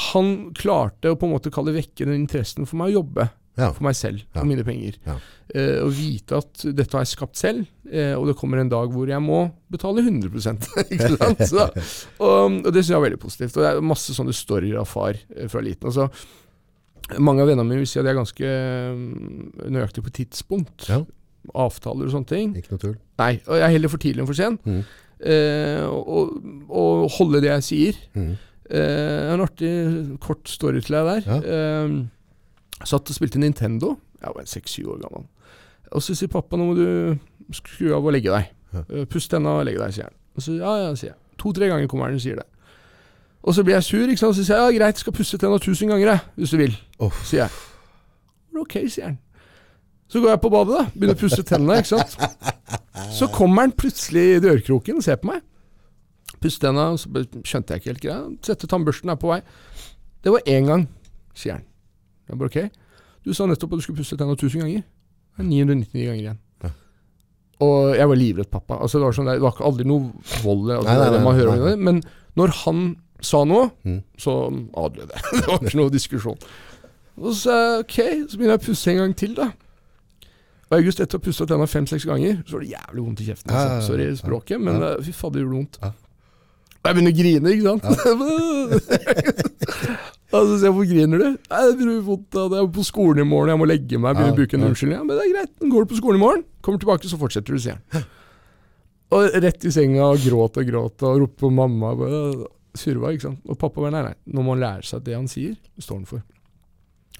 han klarte å på en måte kalle vekke den interessen for meg å jobbe Ja. for meg selv Ja. mine penger. Ja. Eh, og vite at dette har jeg skapt selv, eh, og det kommer en dag hvor jeg må betale 100 [LAUGHS] ikke sant? Så, og, og det syns jeg er veldig positivt. Og det er masse sånne storyer av far eh, fra liten. Altså, mange av vennene mine vil si at jeg er ganske mm, nøyaktig på tidspunkt. Ja. Avtaler og sånne ting. Ikke noe tull. Nei, og jeg er heller for tidlig enn for sen. Mm. Eh, og, og holde det jeg sier. Mm. Eh, en artig kort story til deg der. Ja. Eh, satt og spilte Nintendo. Jeg var seks-syv år gammel. Og så sier pappa nå må du skru av og legge deg. Ja. Eh, Pust tenna og legge deg, sier han. Og så ja, ja, sier jeg. To-tre ganger kommer han og sier det. Og så blir jeg sur, ikke sant. Så sier jeg ja, greit, skal pusse tenna tusen ganger, jeg, hvis du vil. Oh. Sier jeg. Ok, sier han. Så går jeg på badet, da. Begynner å pusse tennene, ikke sant. Så kommer han plutselig i dørkroken og ser på meg. Pusse tenna, så skjønte jeg ikke helt greia. Sette tannbørsten er på vei. Det var én gang, sier han. Jeg bare ok. Du sa nettopp at du skulle pusse tenna 1000 ganger. Det er 999 ganger igjen. Og jeg var livredd pappa. Altså, det, var sånn der, det var aldri noe vold, altså, Nei, nei, det nei, man hører om det. men når han sa noe, Mm. så adlød jeg. [LAUGHS] det var ikke noe diskusjon. Og så sa jeg ok, så begynner jeg å pusse en gang til, da. Og August, etter å ha pusset tenna fem-seks ganger, så var det jævlig vondt i kjeften. Ja, ja, ja, Sorry språket, men eh, fy fader, det gjorde vondt. Og jeg begynner å grine, ikke sant. [LAUGHS] og så sier jeg, hvor griner du? Nei, det begynner vondt. Det er på skolen i morgen, jeg må legge meg. Begynner å bruke en unnskyldning. Ja, men det er greit, går du på skolen i morgen, kommer tilbake, så fortsetter du, sier han. [LAUGHS] Og rett i senga og gråt og gråt og ropte på mamma. Surva, ikke sant. Og pappa bare nei, nei, nå må han lære seg det han sier, står han for.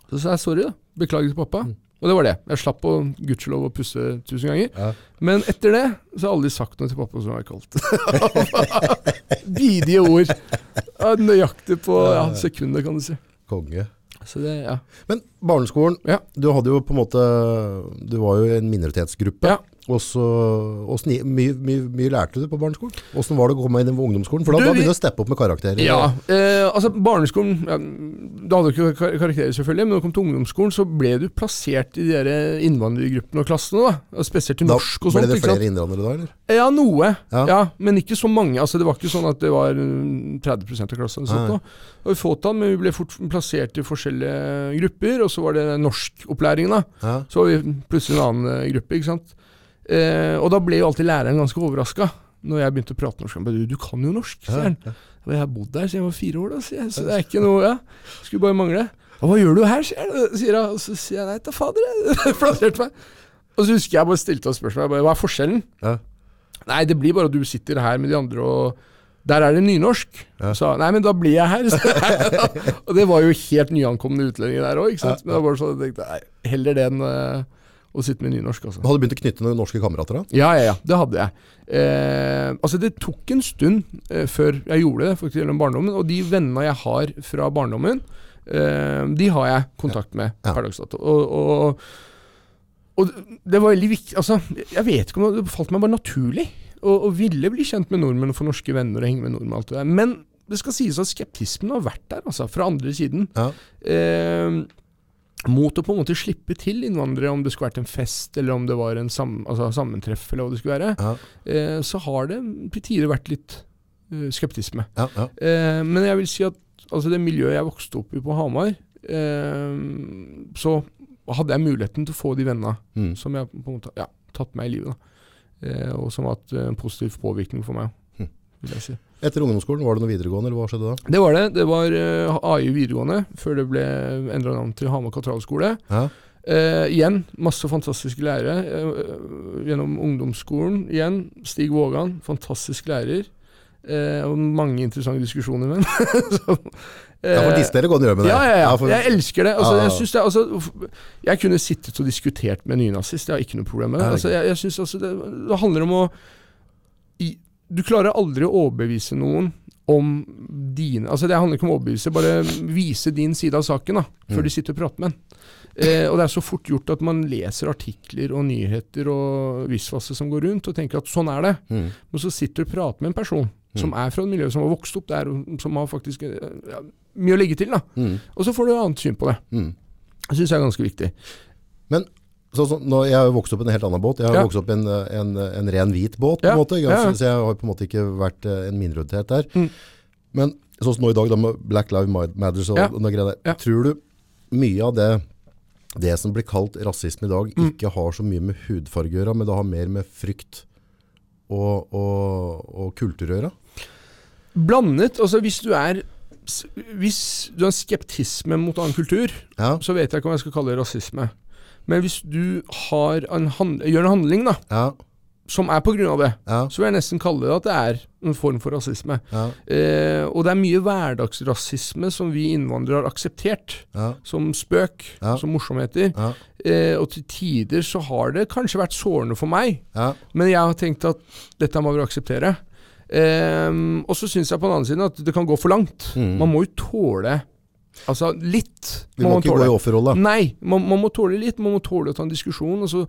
Så sa jeg sorry, da. Beklager til pappa. Mm. Og det var det. Jeg slapp å gudskjelov å pusse tusen ganger. Ja. Men etter det så har jeg aldri sagt noe til pappa som var kaldt. [LAUGHS] Bidige ord. Nøyaktig på ja, sekundet, kan du si. Konge. Så det, ja. Men barneskolen, Ja. du hadde jo på en måte Du var jo i en minoritetsgruppe. Ja. Og så mye, mye, mye lærte du på barneskolen? Hvordan var det å komme inn i ungdomsskolen? For da, Du, da begynner du å steppe opp med karakterer. Ja, eh, altså barneskolen ja, Da hadde du ikke karakterer, selvfølgelig, men når du kom til ungdomsskolen, så ble du plassert i de der innvandrergruppene og klassene. da Spesielt i Da norsk og ble sånt. det ikke sant? flere innvandrere da, eller? Ja, noe. Ja. Ja. Men ikke så mange. Altså, det var ikke sånn at det var mm, 30 av klassen. Sånt, da. Det var fåtall, men vi ble fort plassert i forskjellige grupper. Og så var det norskopplæringen. da. Ja. Så var vi plutselig en annen eh, gruppe. ikke sant? Eh, og da ble jo alltid læreren ganske overraska når jeg begynte å prate norsk. Han ba, Du, kan jo norsk, sier han. Og jeg har bodd der siden jeg var fire år, da, sier jeg. Så det er ikke noe ja. Skulle bare mangle. Og hva gjør du her, sier han. Sier han. Og så sier jeg nei, ta fader, jeg [LAUGHS] plasserte meg. Og så husker jeg bare stilte oss spørsmål. Jeg bare, Hva er forskjellen? Ja. Nei, det blir bare at du sitter her med de andre og der er det nynorsk. Ja. Så nei, men da blir jeg her. [LAUGHS] og det var jo helt nyankomne utlendinger der òg. Ja, ja. Men da var det sånn, jeg tenkte heller det enn eh, å sitte med nynorsk, altså. Hadde du begynt å knytte noen norske kamerater da? Ja, ja, ja. Det hadde jeg. Eh, altså, det tok en stund eh, før jeg gjorde det, faktisk gjennom barndommen. Og de vennene jeg har fra barndommen, eh, de har jeg kontakt med Ja. per dags dato. Og, og, og det var veldig viktig Altså, jeg vet ikke om det falt meg bare naturlig å og, ville bli kjent med nordmenn og få norske venner og henge med nordmenn og alt det der. Men det skal sies at skeptismen har vært der, altså, fra andre siden. Ja. Eh, mot å på en måte slippe til innvandrere, om det skulle vært en fest, eller om det var en sam, altså sammentreff, eller hva det skulle være, Ja. eh, så har det til tider vært litt uh, skeptisme. Ja, ja. Eh, men jeg vil si at altså det miljøet jeg vokste opp i på Hamar, eh, så hadde jeg muligheten til å få de vennene Mm. som jeg på en måte ja, tatt med i livet. Da. Eh, og som har hatt eh, en positiv påvirkning for meg. Hm. vil jeg si. Etter ungdomsskolen, var det noe videregående, eller hva skjedde da? Det var det. Det var uh, AI videregående, før det ble endra navn til Hamar katedralskole. Ja. Uh, igjen, masse fantastiske lærere. Uh, gjennom ungdomsskolen igjen. Stig Vågan, fantastisk lærer. Eh, mange interessante diskusjoner med ham. [LAUGHS] Ja, for disse dere går med det. ja, ja, ja. for- Jeg elsker det. Altså, jeg, det altså, jeg kunne sittet og diskutert med nynazist, jeg har ikke noe problem med det. Altså, jeg, jeg synes altså, det, det handler om å i, Du klarer aldri å overbevise noen om dine Altså Det handler ikke om å overbevise, bare vise din side av saken da, før Mm. de sitter og prater med en. Eh, og det er så fort gjort at man leser artikler og nyheter og visvasse som går rundt, og tenker at sånn er det. Mm. Men så sitter du og prater med en person som er fra et miljø som har vokst opp der, som har faktisk eh, ja, mye å legge til. da Mm. og så får du et annet syn på det. Mm. Det syns jeg er ganske viktig. Men så, så, nå, jeg har jo vokst opp i en helt annen båt. Jeg har Ja. vokst opp i en, en, en ren hvit båt, på Ja, en måte. Jeg, ja, ja. Så jeg har på en måte ikke vært eh, en minoritet der. Mm. Men sånn som nå i dag, da med Black Lives Matters og, Ja. og noe greier der. Ja. Tror du mye av det, det som blir kalt rasisme i dag, Mm. ikke har så mye med hudfarge å gjøre, men det har mer med frykt og, og, og kultur å gjøre? Blandet. Altså hvis du er Hvis du har skeptisme mot annen kultur, Ja, så vet jeg ikke om jeg skal kalle det rasisme. Men hvis du har en hand, gjør en handling da, ja, som er av det, ja, så vil jeg nesten kalle det at det er en form for rasisme. ja, Eh, og det er mye hverdagsrasisme som vi innvandrere har akseptert. Som spøk, som morsomheter. Eh, og til tider så har det kanskje vært sårende for meg. Men jeg har tenkt at dette må vi akseptere. Ehm, og så syns jeg på den andre siden at det kan gå for langt. Mm. Man må jo tåle Altså litt. Vi må ikke gå i offerrolla. Nei, man, man må tåle litt. Man må tåle å ta en diskusjon. Og så,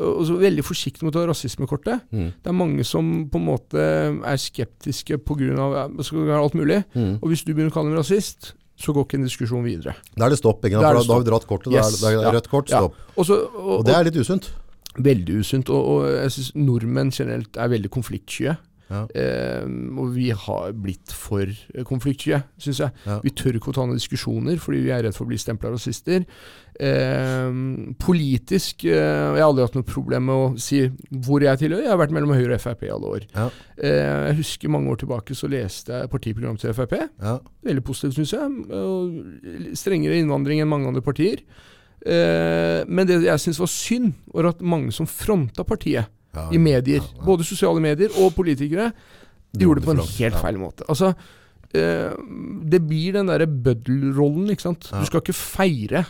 og så veldig forsiktig med å ta rasismekortet. Mm. Det er mange som på en måte er skeptiske pga. alt mulig. Mm. Og hvis du begynner å kalle dem rasist, så går ikke en diskusjon videre. Da er det stopp? Da er det stopp. da har vi dratt kortet. Yes, Da er det, rødt kort, ja. stopp. Og, så, og, Og det er litt usunt. Veldig usunt. Og, og jeg syns nordmenn generelt er veldig konfliktsky. Ja. Eh, og vi har blitt for konfliktsky, syns jeg. Ja. Vi tør ikke å ta noen diskusjoner fordi vi er redd for å bli stempla rasister. Eh, politisk eh, Jeg har aldri hatt noe problem med å si hvor jeg tilhører. Jeg har vært mellom Høyre og Frp i alle år. Ja. Eh, jeg husker mange år tilbake så leste jeg partiprogrammet til Frp. Ja. Veldig positivt, syns jeg. Strengere innvandring enn mange andre partier. Eh, men det jeg syns var synd, var at mange som fronta partiet Ja. i medier, Ja, både sosiale medier og politikere, de gjorde det på en helt feil måte. Altså, eh, det blir den derre bøddelrollen, ikke sant. Du skal ikke feire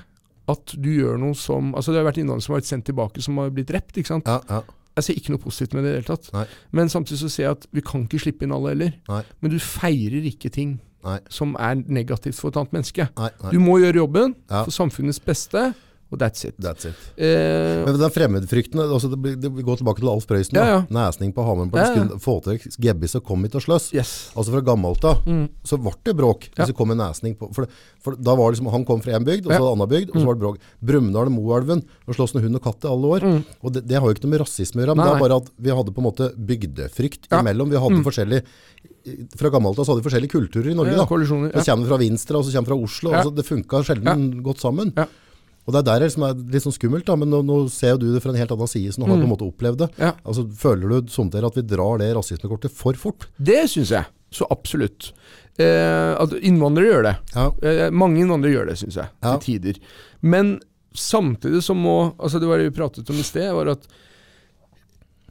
at du gjør noe som Altså, det har vært innvandrere som har vært sendt tilbake, som har blitt drept, ikke sant. Ja, ja. Jeg ser ikke noe positivt med det i det hele tatt. Nei. Men samtidig så ser jeg at vi kan ikke slippe inn alle heller. Nei. Men du feirer ikke ting Nei. som er negativt for et annet menneske. Du må gjøre jobben Ja. for samfunnets beste, og that's it. That's it. Eh, Men den fremmedfrykten, altså det, det, vi går tilbake til Alf Prøysen. Ja, ja. Nesning på Hamar. Ja, ja. Få til gebbis og kom hit og sløss. yes. Altså fra gammelt av Mm. så ble det bråk Ja. hvis det kom en nesning på For, for da var det liksom, Han kom fra en bygd, og så en annen bygd, og så var det bråk. Brumunddal og Moelven og slåss med hund og katt i alle år. Mm. Og det, det har jo ikke noe med rasisme å gjøre, men det er bare at vi hadde på en måte bygdefrykt imellom. Vi hadde Mm. forskjellig Fra gammelt av så hadde vi forskjellige kulturer i Norge. Ja, da. Så Ja. kommer vi fra Vinstra, og så kommer vi fra Oslo. Altså, det funka sjelden godt sammen. Og det er der det som er litt sånn skummelt, da, men nå, nå ser jo du det fra en helt annen side, så nå har du på en måte opplevd det. Ja. Altså, føler du sånn dere at vi drar det rasismekortet for fort? Det syns jeg. Så absolutt. Eh, at innvandrere gjør det. Ja, Eh, mange innvandrere gjør det, syns jeg. Ja. Til tider. Men samtidig så må Altså Det var det vi pratet om i sted, var at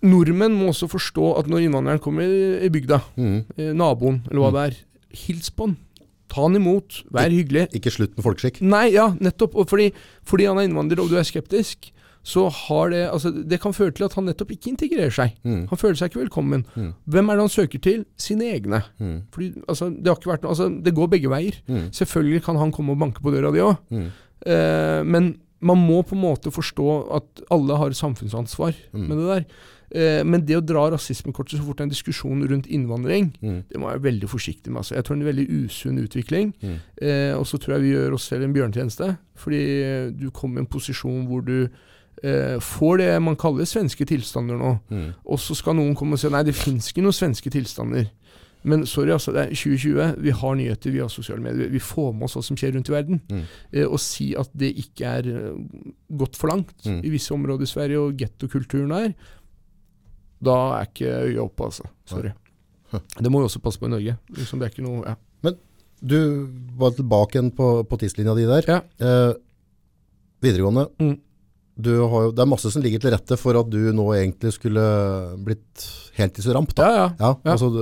nordmenn må også forstå at når innvandreren kommer i, i bygda, mm. eh, naboen eller hva det er, hils på han. Ta han imot. Vær hyggelig. Ikke slutt med folkeskikk. Nei, ja, nettopp. Og fordi, fordi han er innvandrer og du er skeptisk, så har det Altså, det kan føre til at han nettopp ikke integrerer seg. Mm. Han føler seg ikke velkommen. Mm. Hvem er det han søker til? Sine egne. Mm. Fordi, altså, det har ikke vært noe Altså, det går begge veier. Mm. Selvfølgelig kan han komme og banke på døra di òg, Mm. eh, men man må på en måte forstå at alle har samfunnsansvar Mm. med det der. Eh, men det å dra rasismekortet så fort det er en diskusjon rundt innvandring, Mm. det må jeg være veldig forsiktig med. Altså. Jeg tror det er en veldig usunn utvikling. Mm. Eh, og så tror jeg vi gjør oss selv en bjørnetjeneste. Fordi du kommer i en posisjon hvor du eh, får det man kaller svenske tilstander nå. Mm. Og så skal noen komme og si nei, det fins ikke noen svenske tilstander. Men sorry, altså, det er 2020. Vi har nyheter, vi har sosiale medier. Vi får med oss hva som skjer rundt i verden. Mm. Eh, og si at det ikke er eh, gått for langt Mm. i visse områder i Sverige, og gettokulturen er, da er ikke øya oppe, altså. Sorry. Det må vi også passe på i Norge. Liksom, det er ikke noe ja. Du var tilbake igjen på, på tidslinja di der. Ja. Eh, videregående. Mm. Du har det er masse som ligger til rette for at du nå egentlig skulle blitt heltidsramp. Da. Ja, ja. Ja, Ja. altså, du,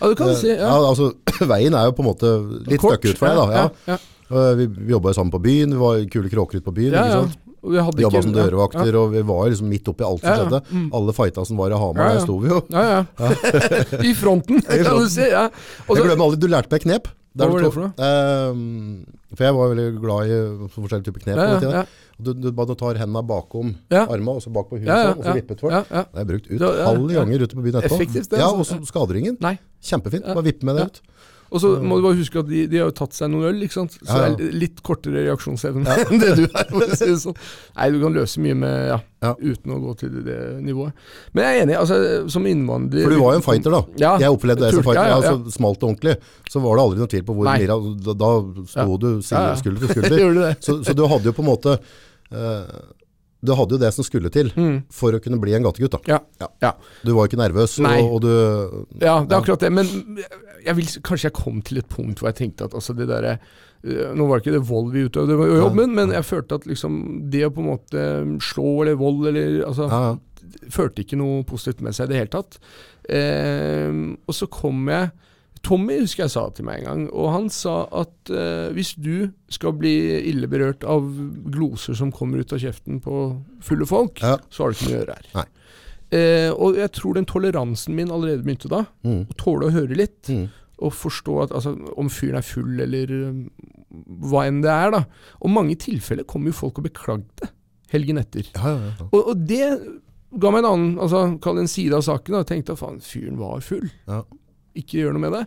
ja, det kan du si. ja. Ja. altså, [CLEARS THROAT] veien er jo på en måte litt stuck ut for deg. Da. Ja. Ja. Eh, Vi, vi jobba jo sammen på byen, vi var kule kråker ute på byen. Ja, ja. Vi jobba som dørvakter, og vi var liksom midt oppi alt som Ja, ja. skjedde. Mm. Alle fighta som var i Hamar, Ja, ja. der sto vi jo. Ja, ja. [LAUGHS] [LAUGHS] I fronten, [LAUGHS] kan du si. Ja. Og Jeg glemmer aldri, du lærte meg knep. Hva var det for noe? Ehm, for jeg var veldig glad i forskjellige typer knep. Ja, ja, ja, Du, du bare tar hendene bakom Ja. armene, og så bak på huet, ja, ja, og så vippet for. ja, ja. Det har jeg brukt Ja, ja, utallige ja. ganger ute på byen etterpå. Effektivt, det, Ja, altså. og så skader ingen. Nei. Kjempefint. Ja. Bare vippe med det Ja. ut. Og så må du bare huske at de, de har jo tatt seg noen øl, ikke sant. Så Ja, ja. det er litt kortere reaksjonsevne enn det du er. det sånn. [LAUGHS] Nei, du kan løse mye med ja, Ja. uten å gå til det nivået. Men jeg er enig, altså som innvandrer For du var jo en fighter, da. Ja, jeg opplevde deg som fighter. ja, ja, Altså, smalt og ordentlig. Så var det aldri noen tvil på hvor. Mira Da, da sto Ja. du Ja, ja. skulder til skulder. [LAUGHS] Det? så, så du hadde jo på en måte eh, Du hadde jo det som skulle til for å kunne bli en gategutt. da. Mm. Ja. Ja. Du var jo ikke nervøs, og, og du Ja, det er akkurat det. Men jeg vil, kanskje jeg kom til et punkt hvor jeg tenkte at altså det derre øh, Nå var det ikke det vold vi utøvde i jobben, men jeg følte at liksom det å på en måte slå eller vold eller altså. Førte ikke noe positivt med seg i det hele tatt. Eh, og så kom jeg Tommy husker jeg sa til meg en gang, og han sa at eh, hvis du skal bli ille berørt av gloser som kommer ut av kjeften på fulle folk, Ja. så har du ikke noe å gjøre her. Eh, og jeg tror den toleransen min allerede begynte da. Mm. Å tåle å høre litt. Mm. Og forstå at altså, om fyren er full eller um, hva enn det er. da. Og mange tilfeller kom jo folk og beklagde helgen etter. Ja, ja, ja. Og, og det ga meg en annen, altså kall det en side av saken. da. Tenkte at faen, fyren var full. Ja. Ikke gjør noe med det.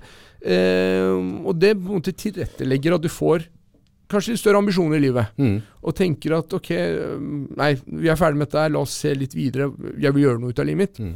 Eh, og det på en måte tilrettelegger at du får kanskje litt større ambisjoner i livet. Mm. Og tenker at ok, nei, vi er ferdig med dette, la oss se litt videre. Jeg vil gjøre noe ut av livet mitt. Mm.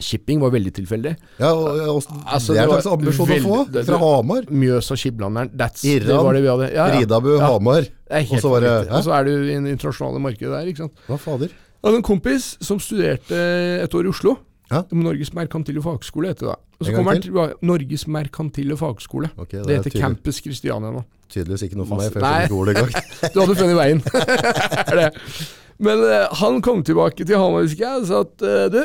Shipping var veldig tilfeldig. ja og, og, Altså, det er en slags ambisjon å få det- fra Hamar. Mjøsa Skiblanderen. That's, det var det vi hadde. Ja, ja. Ridabu, Ja. Hamar. Og så var det-. Og så er du i det internasjonale markedet der. ikke sant? Hva fader? Jeg hadde en kompis som studerte et år i Oslo. Ja. Norges merkantile fagskole heter det. da. Og så kommer til. til Norges merkantile fagskole. Okay, det, det heter tydelig- Campus Christiania nå. Tydeligvis ikke noe for meg, Masse- for jeg skjønner ikke ordet engang. [LAUGHS] Du hadde funnet veien. [LAUGHS] Er det. Men uh, han kom tilbake til Hamar husker jeg, og sa at uh, du,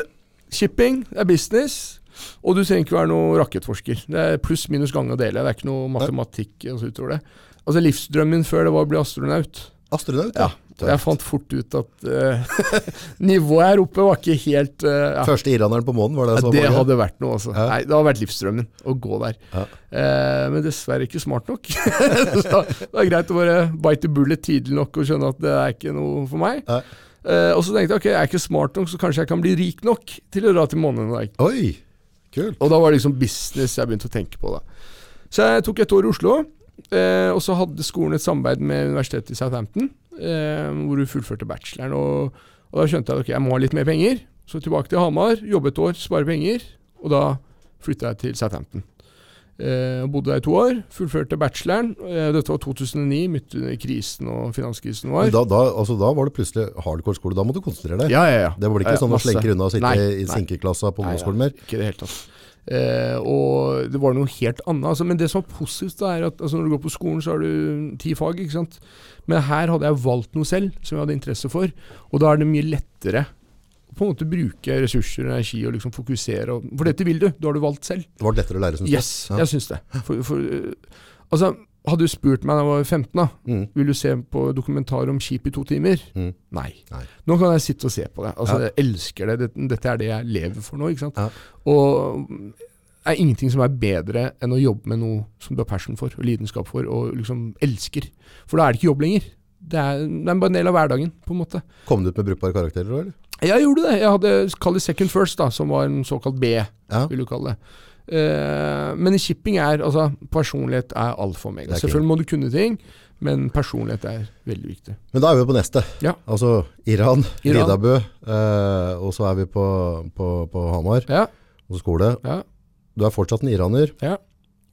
shipping er business. Og du trenger ikke være noe rakettforsker. Det er pluss minus gang og dele. Det er ikke noe matematikk altså, utover det. Altså Livsdrømmen før det var å bli astronaut. Astronaut, Ja, og Jeg fant fort ut at uh, [LAUGHS] nivået her oppe var ikke helt uh, ja. Første iraneren på månen, var det Ja, som det mange? hadde vært noe, altså. Ja. Nei, det hadde vært livsdrømmen å gå der. Ja. Eh, men dessverre ikke smart nok. [LAUGHS] så det var greit å bare bite bullet tidlig nok og skjønne at det er ikke noe for meg. Ja. Eh, og så tenkte jeg ok, jeg er ikke smart nok, så kanskje jeg kan bli rik nok til å dra til månen en dag. Oi, kult. Og da var det liksom business jeg begynte å tenke på. da. Så jeg tok et år i Oslo, eh, og så hadde skolen et samarbeid med universitetet i Southampton, eh, hvor hun fullførte bacheloren. Og, og da skjønte jeg at okay, jeg må ha litt mer penger. Så tilbake til Hamar, jobbe et år, spare penger. Og da flytta jeg til Southampton. Eh, bodde der i to år, fullførte bacheloren. Eh, dette var 2009, midt under krisen og finanskrisen var. Da, da, altså, da var det plutselig hardcore skole. Da måtte du konsentrere deg. Ja, ja, ja. Det var ikke Ja, sånn å slenke unna og sitte Nei, i sinkeklassa på ungdomsskolen mer. Ikke det helt, tatt. Eh, og det var noe helt annet. Altså, men det som var positivt, da, er at altså, når du går på skolen, så har du ti fag. ikke sant? Men her hadde jeg valgt noe selv som jeg hadde interesse for. Og da er det mye lettere å på en måte bruke ressurser og energi og liksom fokusere. Og, for dette vil du. Da har du valgt selv. Det var lettere å lære, synes Yes, du? Ja. jeg syns det. For, for, øh, altså, hadde du spurt meg da jeg var 15, da, Mm. vil du se på dokumentar om skip i to timer? Mm. Nei. Nei. Nå kan jeg sitte og se på det. Altså, Ja. Jeg elsker det. Dette, er det jeg lever for nå. ikke sant? Ja. Og det er ingenting som er bedre enn å jobbe med noe som du har passion for, og lidenskap for, og liksom elsker. For da er det ikke jobb lenger. Det er, det er bare en del av hverdagen, på en måte. Kom du ut med brukbare karakterer, eller? Jeg gjorde det. Jeg hadde kall det second first, da, som var en såkalt B, Ja. vil du kalle det. Eh, men i shipping er altså Personlighet er alfa og omega. er Selvfølgelig må du kunne ting, men personlighet er veldig viktig. Men da er vi på neste. Ja. Altså Iran, Iran. Ridabu, eh, og så er vi på, på, på Hamar, Ja, og skole. ja, Du er fortsatt en iraner, ja.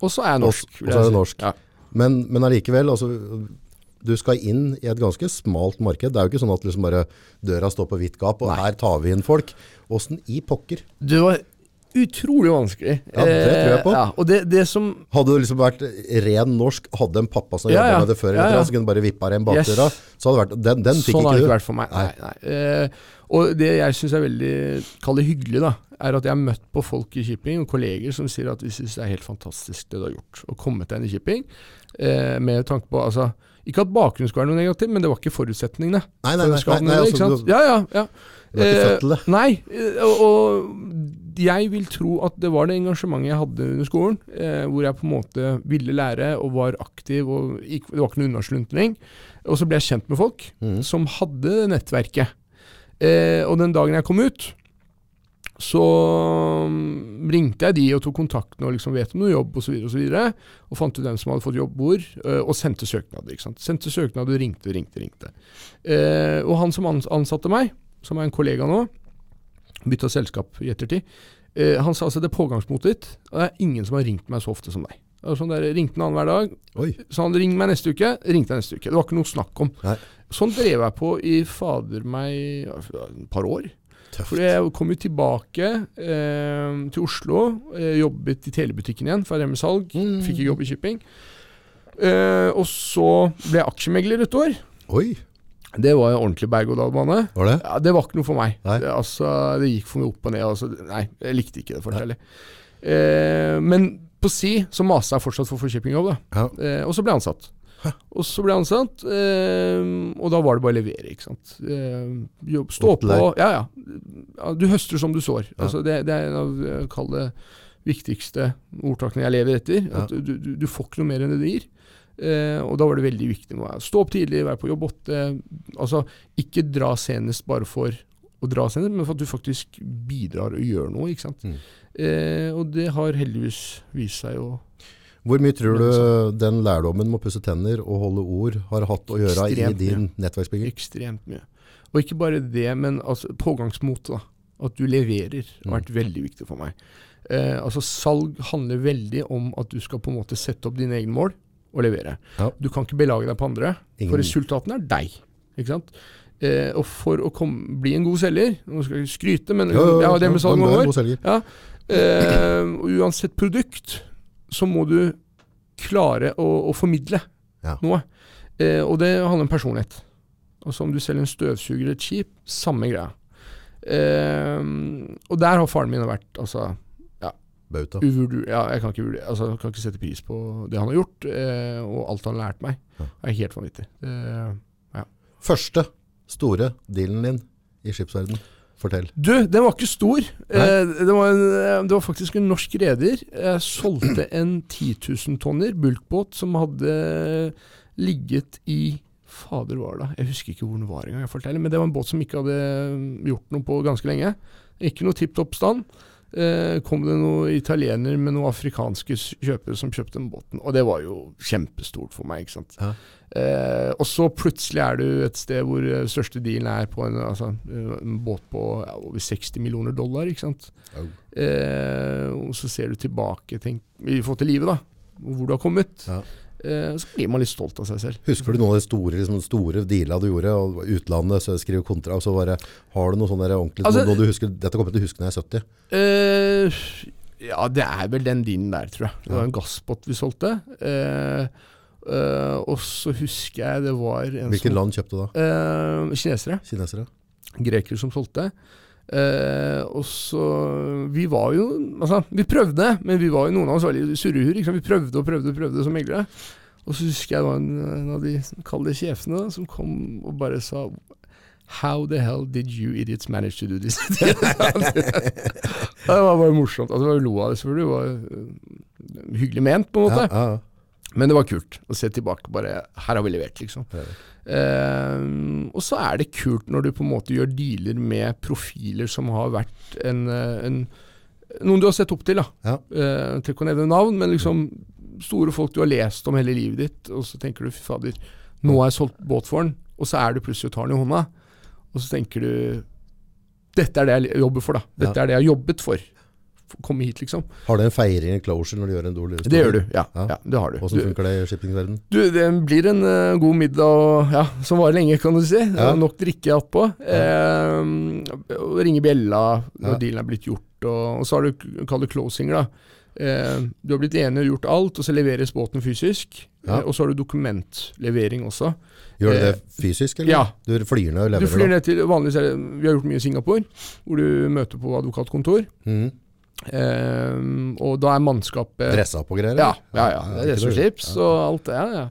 Og så er jeg norsk. Og- vil og så er jeg norsk. Ja. men, men allikevel, altså, du skal inn i et ganske smalt marked. Det er jo ikke sånn at liksom bare døra står på vidt gap, og Nei. her tar vi inn folk. Åssen i pokker? Du var utrolig vanskelig. Ja, det tror jeg på. Eh, ja, og det, det som Hadde du liksom vært ren norsk, hadde en pappa som Ja, jobbet ja. med det før, Ja, ja. så kunne du bare vippa deg inn bakdøra, Yes. så hadde det vært Den, den fikk Sånn har ikke det ikke vært for meg. Nei, nei. Uh, og det jeg syns er veldig kall det hyggelig, da, er at jeg har møtt på folk i shipping og kolleger som sier at de syns det er helt fantastisk det du har gjort. Å komme deg inn i shipping eh, med tanke på altså, Ikke at bakgrunnen skulle være noe negativ, men det var ikke forutsetningene. Nei, nei, nei, nei, nei, altså, du- Ja, ja, ja. Du ikke Eh, født til det. Nei, eh, og, og jeg vil tro at det var det engasjementet jeg hadde under skolen, eh, hvor jeg på en måte ville lære og var aktiv, og gikk, det var ikke noen unnasluntring. Og så ble jeg kjent med folk mm. som hadde nettverket. Eh, og den dagen jeg kom ut, så mm, ringte jeg de og tok kontakten og liksom vet om noe jobb osv. Og, så videre, og fant ut hvem som hadde fått jobb hvor, øh, og sendte søknader. ikke sant? Sendte søknader, ringte, ringte, ringte. Eh, og han som ansatte meg, som er en kollega nå, bytta selskap i ettertid, eh, han sa altså det er pågangsmotet ditt, og det er ingen som har ringt meg så ofte som deg. Sånn der, ringte han hver dag, Oi. så han ringte meg neste uke, ringte jeg neste uke. Det var ikke noe snakk om. Nei. Sånn drev jeg på i fader meg et par år. Tøft. For jeg kom jo tilbake eh, til Oslo, eh, jobbet i telebutikken igjen, for jeg drev med salg. Mm. Fikk ikke jobb i shipping. Eh, og så ble jeg aksjemegler et år. Oi, Det var jo ordentlig berg-og-dal-bane. var det? Ja, det var ikke noe for meg. Det, altså, det gikk for meg opp og ned. Altså, nei, jeg likte ikke det for det Eh, men på si så masa jeg fortsatt for å få shippingjobb. Ja. Eh, og så ble jeg ansatt. Og så ble jeg ansatt, eh, og da var det bare å levere, ikke sant. Eh, jobb, stå på. Ja, ja. Du høster som du sår. Altså, det, det er en av kall det viktigste ordtakene jeg lever etter. At du, du, du får ikke noe mer enn det du gir. Eh, og da var det veldig viktig å stå opp tidlig, være på jobb åtte. Altså, ikke dra senest bare for å dra senest, men for at du faktisk bidrar og gjør noe. ikke sant? Mm. Eh, og det har heldigvis vist seg å Hvor mye tror du den lærdommen med å pusse tenner og holde ord har hatt å gjøre Ekstremt i din nettverksbygging? Ekstremt mye. Og ikke bare det, men altså, pågangsmot. da. At du leverer har vært veldig viktig for meg. Eh, altså Salg handler veldig om at du skal på en måte sette opp dine egne mål og levere. Ja. Du kan ikke belage deg på andre, Ingen- for resultatene er deg. Ikke sant? Eh, og for å komme, bli en god selger Nå skal jeg skryte, men Jo, jo, jeg har det med salg er selger. Ja. Eh, uansett produkt, så må du klare å, å formidle Ja. noe. Eh, og det handler om personlighet. Altså om du selger en støvsuger eller et skip, samme greia. Eh, og der har faren min vært altså, Bauta. uvurdu... Ja, jeg kan ikke, altså, jeg kan ikke sette pris på det han har gjort, eh, og alt han har lært meg. Det er helt vanvittig. Eh, Første store dealen din i skipsverden. Fortell. Du, den var ikke stor. Eh, det, var en, eh, det var faktisk en norsk reder. Jeg solgte [CLEARS THROAT] en 10 000 tonner bulkbåt som hadde ligget i Fader var det? Jeg husker ikke hvor den var engang. jeg forteller, Men det var en båt som ikke hadde gjort noe på ganske lenge. Ikke noe tipp topp stand. Eh, kom det noen italiener med noen afrikanske kjøpere som kjøpte den båten. Og det var jo kjempestort for meg. ikke sant? Ja. Eh, og så plutselig er du et sted hvor eh, største dealen er på en, altså, eh, en båt på ja, over 60 millioner dollar. ikke sant? Oh. Eh, og så ser du tilbake tenk, i forhold til livet, da. Hvor du har kommet. Ja. Eh, så blir man litt stolt av seg selv. Husker du noen av de store, liksom, store dealene du gjorde? Og utlandet, så skrive kontra, og så bare, har du noe sånn ordentlig, Altså- noe du husker, dette kommer jeg til å huske når jeg er 70. Eh, ja, det er vel den dealen der, tror jeg. Det var en gassbåt vi solgte. Eh, eh, og så husker jeg det var en Hvilken som land kjøpte da? Uh, Kinesere. Kinesere? Grekere som solgte. Uh, og så Vi var jo Altså, vi prøvde, men vi var jo noen av oss veldig surrehur. Vi prøvde og prøvde og prøvde som meglere. Og så husker jeg det var en, en av de kalde sjefene som kom og bare sa How the hell did you idiots manage to do this? [LAUGHS] det var bare morsomt. Altså, Vi lo av det selvfølgelig. Det var hyggelig ment, på en måte. Ja, ja. Men det var kult å se tilbake. Bare Her har vi levert, liksom. Ja. Eh, og så er det kult når du på en måte gjør dealer med profiler som har vært en, eh, en Noen du har sett opp til, da. Ja. Uh, ikke å nevne navn, men liksom store folk du har lest om hele livet ditt, og så tenker du fy fader, nå har jeg solgt båt for den, og så er du plutselig og tar den i hånda, og så tenker du dette er det jeg jobber for, da. Dette Ja. er det jeg har jobbet for. Komme hit, liksom. Har du en feiring i closure når du gjør en dårlig Det gjør du, ja. Ja. ja det har du. Hvordan funker det i shippingverdenen? du, det blir en uh, god middag og, ja, som varer lenge, kan du si. Ja. Nok drikke attpå. Eh, og ringe bjella når Ja. dealen er blitt gjort. Og, og så har du kall det closinger, da. Eh, du har blitt enig og gjort alt, og så leveres båten fysisk. Ja. Eh, og så har du dokumentlevering også. Gjør du det Eh, fysisk, eller? ja. Du flyr ned og Du flyr ned til vanligvis Vi har gjort mye i Singapore, hvor du møter på advokatkontor. Mhm. Eh, og da er mannskapet Dressa på greier? Ja, ja, ja. Og ikke Ja. og alt det. Ja, ja.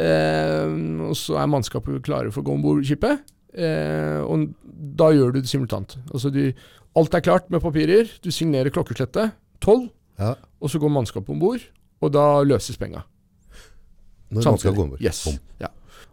Eh, og så er mannskapet klare for å gå om bord skipet. Eh, og da gjør du det simultant. Altså du, alt er klart med papirer. Du signerer klokkeslettet tolv, Ja. og så går mannskapet om bord. Og da løses penga. Når man skal gå ombord. Yes. Bom. Ja.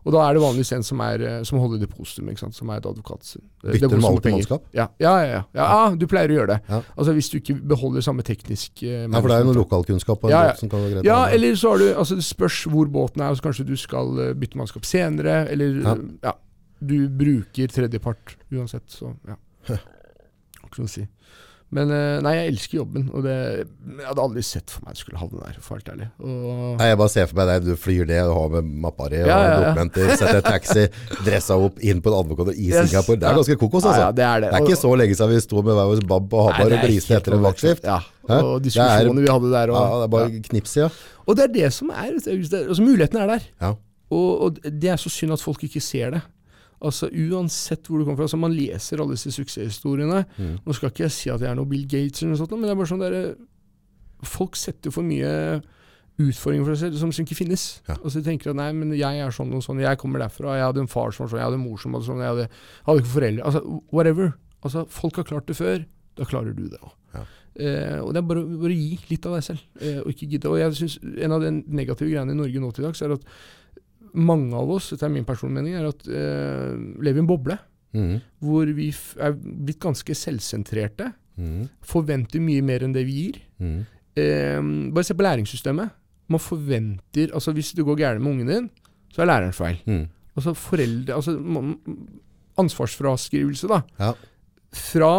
Og da er det vanligvis en som, er, eh, som holder depositum, ikke som er et advokat. Det- det Bytter med alt i mannskap? Ja, ja, ja, ja. ja du pleier å gjøre det. Altså Hvis du ikke beholder samme teknisk uh, Ja, for det er jo noe lokalkunnskap på en Ja, båt som kan være greit. Ja, eller så har du Altså det spørs hvor båten er, så kanskje du skal uh, bytte mannskap senere, eller Ja. Du bruker tredjepart uansett, så ja. [LAUGHS] Hva skal man si. Men eh, nei, jeg elsker jobben, og det Jeg hadde aldri sett for meg at jeg skulle havne der, for helt ærlig. Og, Nei, jeg bare ser for meg deg, du flyr det, du har med mappa di og Ja, ja, ja. dokumenter, setter taxi, [LAUGHS] dressa opp, inn på en advokat i Yes. Singapore. Det er ganske kokos, altså. ja, det er det. Det er ikke så lenge siden vi sto med hver vår bab på Hamar og gliste etter en vaktskift. Ja, Hæ? og diskusjonene vi hadde der. Og, Ja, det er bare ja. knips, ja. og det er det som er altså Muligheten er der. ja. Og, og det er så synd at folk ikke ser det. Altså Uansett hvor du kommer fra. Altså, man leser alle disse suksesshistoriene. Mm. Nå skal ikke jeg si at jeg er noe Bill Gates, eller noe sånt, men det er bare sånn der, folk setter for mye utfordringer for seg selv som, ikke finnes. Ja. Altså De tenker at nei, men jeg er sånn og sånn, jeg kommer derfra, jeg hadde en far som var sånn, jeg hadde en mor som var sånn, jeg hadde, hadde ikke foreldre. Altså Whatever. Altså Folk har klart det før, da klarer du det òg. Ja. Eh, og det er bare å gi litt av deg selv, eh, og ikke gidde. Og jeg synes En av de negative greiene i Norge nå til dags er at mange av oss, dette er min personlige mening, er at uh, lever i en boble Mm. hvor vi er blitt ganske selvsentrerte. Mm. Forventer mye mer enn det vi gir. Mm. Um, bare se på læringssystemet. Man forventer altså Hvis det går gærent med ungen din, så er læreren feil. Mhm. Altså foreldre altså man- Ansvarsfraskrivelse, da. Ja. Fra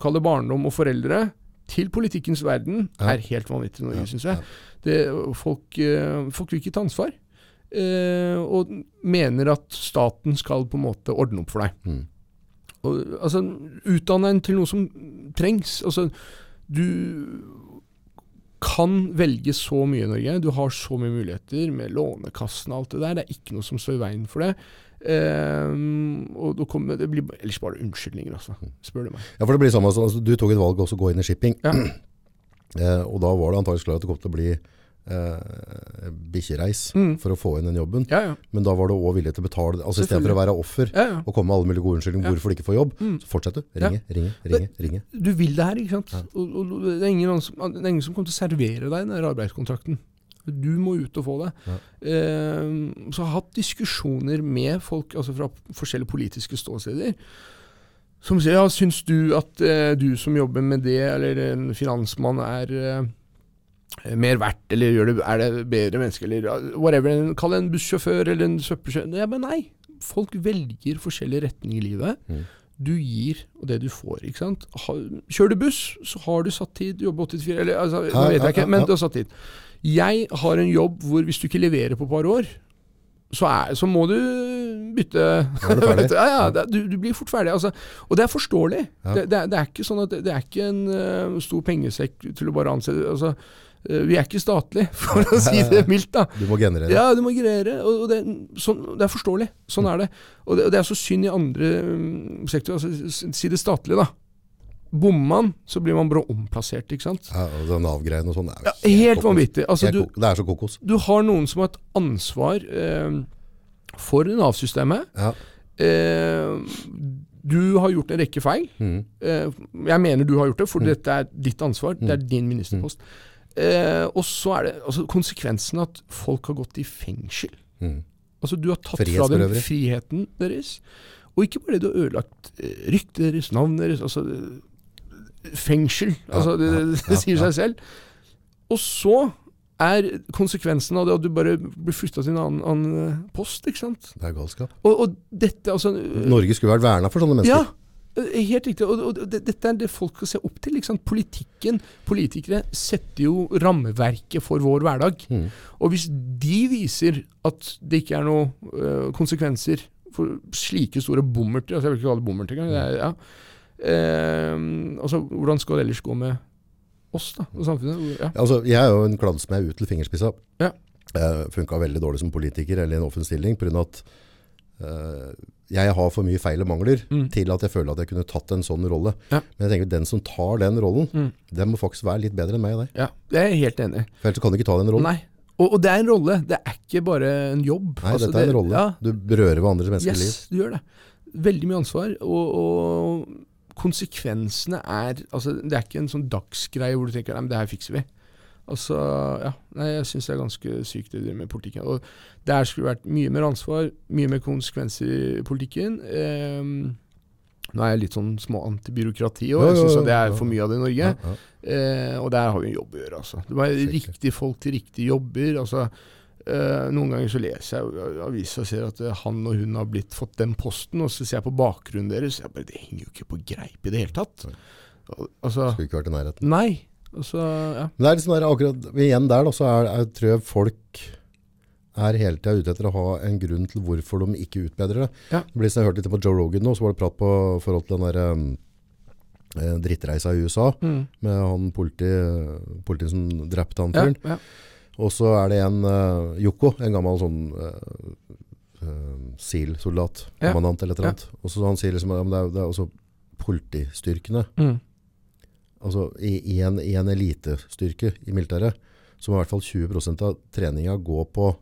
kall det barndom og foreldre til politikkens verden Ja. er helt vanvittig noe Ja, synes jeg. Det, folk, eh, folk vil ikke ta ansvar. Eh, og mener at staten skal på en måte ordne opp for deg. Mm. Og, altså, utdanne en til noe som trengs. Altså, du kan velge så mye i Norge. Du har så mye muligheter med Lånekassen og alt det der. Det er ikke noe som står i veien for det. Um, og kommer, det blir ellers bare unnskyldninger, altså. Spør du meg. Ja, for det blir samme, altså, Du tok et valg også å gå inn i shipping, Ja. Uh, [CLEARS THROAT] og da var det antakelig klar at det kom til å bli eh, bikkjereis Mm. for å få inn den jobben. Ja, ja. Men da var du òg villig til å betale, altså i stedet for å være offer ja, og komme med alle mulige gode unnskyldninger hvorfor du ikke får jobb, Mm. så fortsett du. Ringe, ringe, ringe. ringe. Du vil det her, ikke sant. Og, og, det, er ingen, som, det er ingen som kommer til å servere deg den arbeidskontrakten. Du må ut og få det. Ja. Ehm, så jeg har hatt diskusjoner med folk altså fra forskjellige politiske ståsteder. Som sier ja, syns du at eh, du som jobber med det, eller en finansmann, er eh, mer verdt, eller gjør det, er det bedre mennesker, eller whatever. Kall det en bussjåfør eller en søppelsjåfør. Ja, men nei. Folk velger forskjellige retninger i livet. Mm. Du gir og det du får. ikke sant? Kjører du buss, så har du satt tid. Jobbe 84 eller altså, Nå vet jeg ikke, men du har satt tid. Jeg har en jobb hvor hvis du ikke leverer på et par år, så, er, så må du bytte [LAUGHS] du ja, ja, du, du blir fort ferdig. Altså. Og det er forståelig. Ja. Det, det, er, det er ikke sånn at det, er ikke en uh, stor pengesekk til å bare ansette altså, Vi er ikke statlige, [LAUGHS] for å si det mildt. da. Du må generere. Ja, du må generere. Og, det, sånn, det er forståelig. Sånn er det. Og det, og det er så synd i andre um, sektorer. Altså, si det statlige, da. Bommer man, så blir man bare omplassert, ikke sant. Ja, og den Nav-greien og sånn. er jo Ja, helt vanvittig. Altså, du, det er så kokos. du har noen som har et ansvar eh, for Nav-systemet. Ja. Eh, du har gjort en rekke feil. Mm. Eh, jeg mener du har gjort det, for Mm. dette er ditt ansvar. Det er din ministerpost. Eh, og så er det altså, konsekvensen at folk har gått i fengsel. Mm. Altså Du har tatt fra dem friheten deres. Og ikke bare det, du har ødelagt eh, ryktet deres, navnet deres. Altså Fengsel. fengsel. Altså, det, ja, det, ja, sier ja. seg selv. Og så er konsekvensen av det at du bare blir flytta til en annen, annen eh, post. ikke sant? Det er galskap. Og, og dette altså Norge skulle vært verna for sånne mennesker. eh, helt riktig. Og, og det, dette er det folk skal se opp til. Liksom. Politikken, Politikere setter jo rammeverket for vår hverdag. Mm. Og hvis de viser at det ikke er noen øh, konsekvenser for slike store bommerter altså Jeg vil ikke kalle det bommerter engang. Ja. Eh, altså, hvordan skal det ellers gå med oss da, og samfunnet? Ja. Altså, jeg er jo en kladdsmed ut til fingerspissa. Ja. Jeg funka veldig dårlig som politiker eller i en offentlig stilling pga. at eh, jeg har for mye feil og mangler Mm. til at jeg føler at jeg kunne tatt en sånn rolle. Ja. Men jeg tenker den som tar den rollen, Mm. den må faktisk være litt bedre enn meg og deg. ja, det er jeg helt enig. For ellers kan du ikke ta den rollen. Nei. Og, og det er en rolle, det er ikke bare en jobb. Nei, Altså, dette er en rolle. Ja, Du berører ved andres menneskers liv. Yes, du gjør det. Veldig mye ansvar. Og, og konsekvensene er altså Det er ikke en sånn dagsgreie hvor du tenker nei, men det her fikser vi. Altså, ja. Nei, jeg syns det er ganske sykt det de driver med politikken. Og der skulle det vært mye mer ansvar, mye mer konsekvenser i politikken. Eh, nå er jeg litt sånn små antibyråkrati òg, jeg syns det er for mye av det i Norge. Eh, og der har vi en jobb å gjøre, altså. Det må være riktige folk til riktige jobber. altså Uh, Noen ganger så leser jeg avisa og ser at uh, han og hun har blitt fått den posten, og så ser jeg på bakgrunnen deres, jeg bare, det henger jo ikke på greip i det hele tatt. Al- Altså, Skulle ikke vært i nærheten. nei. Altså, ja. Men det er litt sånn der, akkurat igjen der, da, så er, jeg tror jeg folk er hele tida ute etter å ha en grunn til hvorfor de ikke utbedrer det. Ja. Det blir jeg hørte litt på Joe Rogan nå, så var det prat på forhold til den der um, drittreisa i USA, Mm. med han politi, politiet som drepte han fyren. ja. Og så er det en uh, Yoko, en gammel sånn uh, SEAL-soldat, Ja. kommandant eller et eller annet. Og så han sier liksom, ja, det er, det er også politistyrkene, Mm. Altså i, i, en, i en elitestyrke i militæret, så må i hvert fall 20% av treninga gå på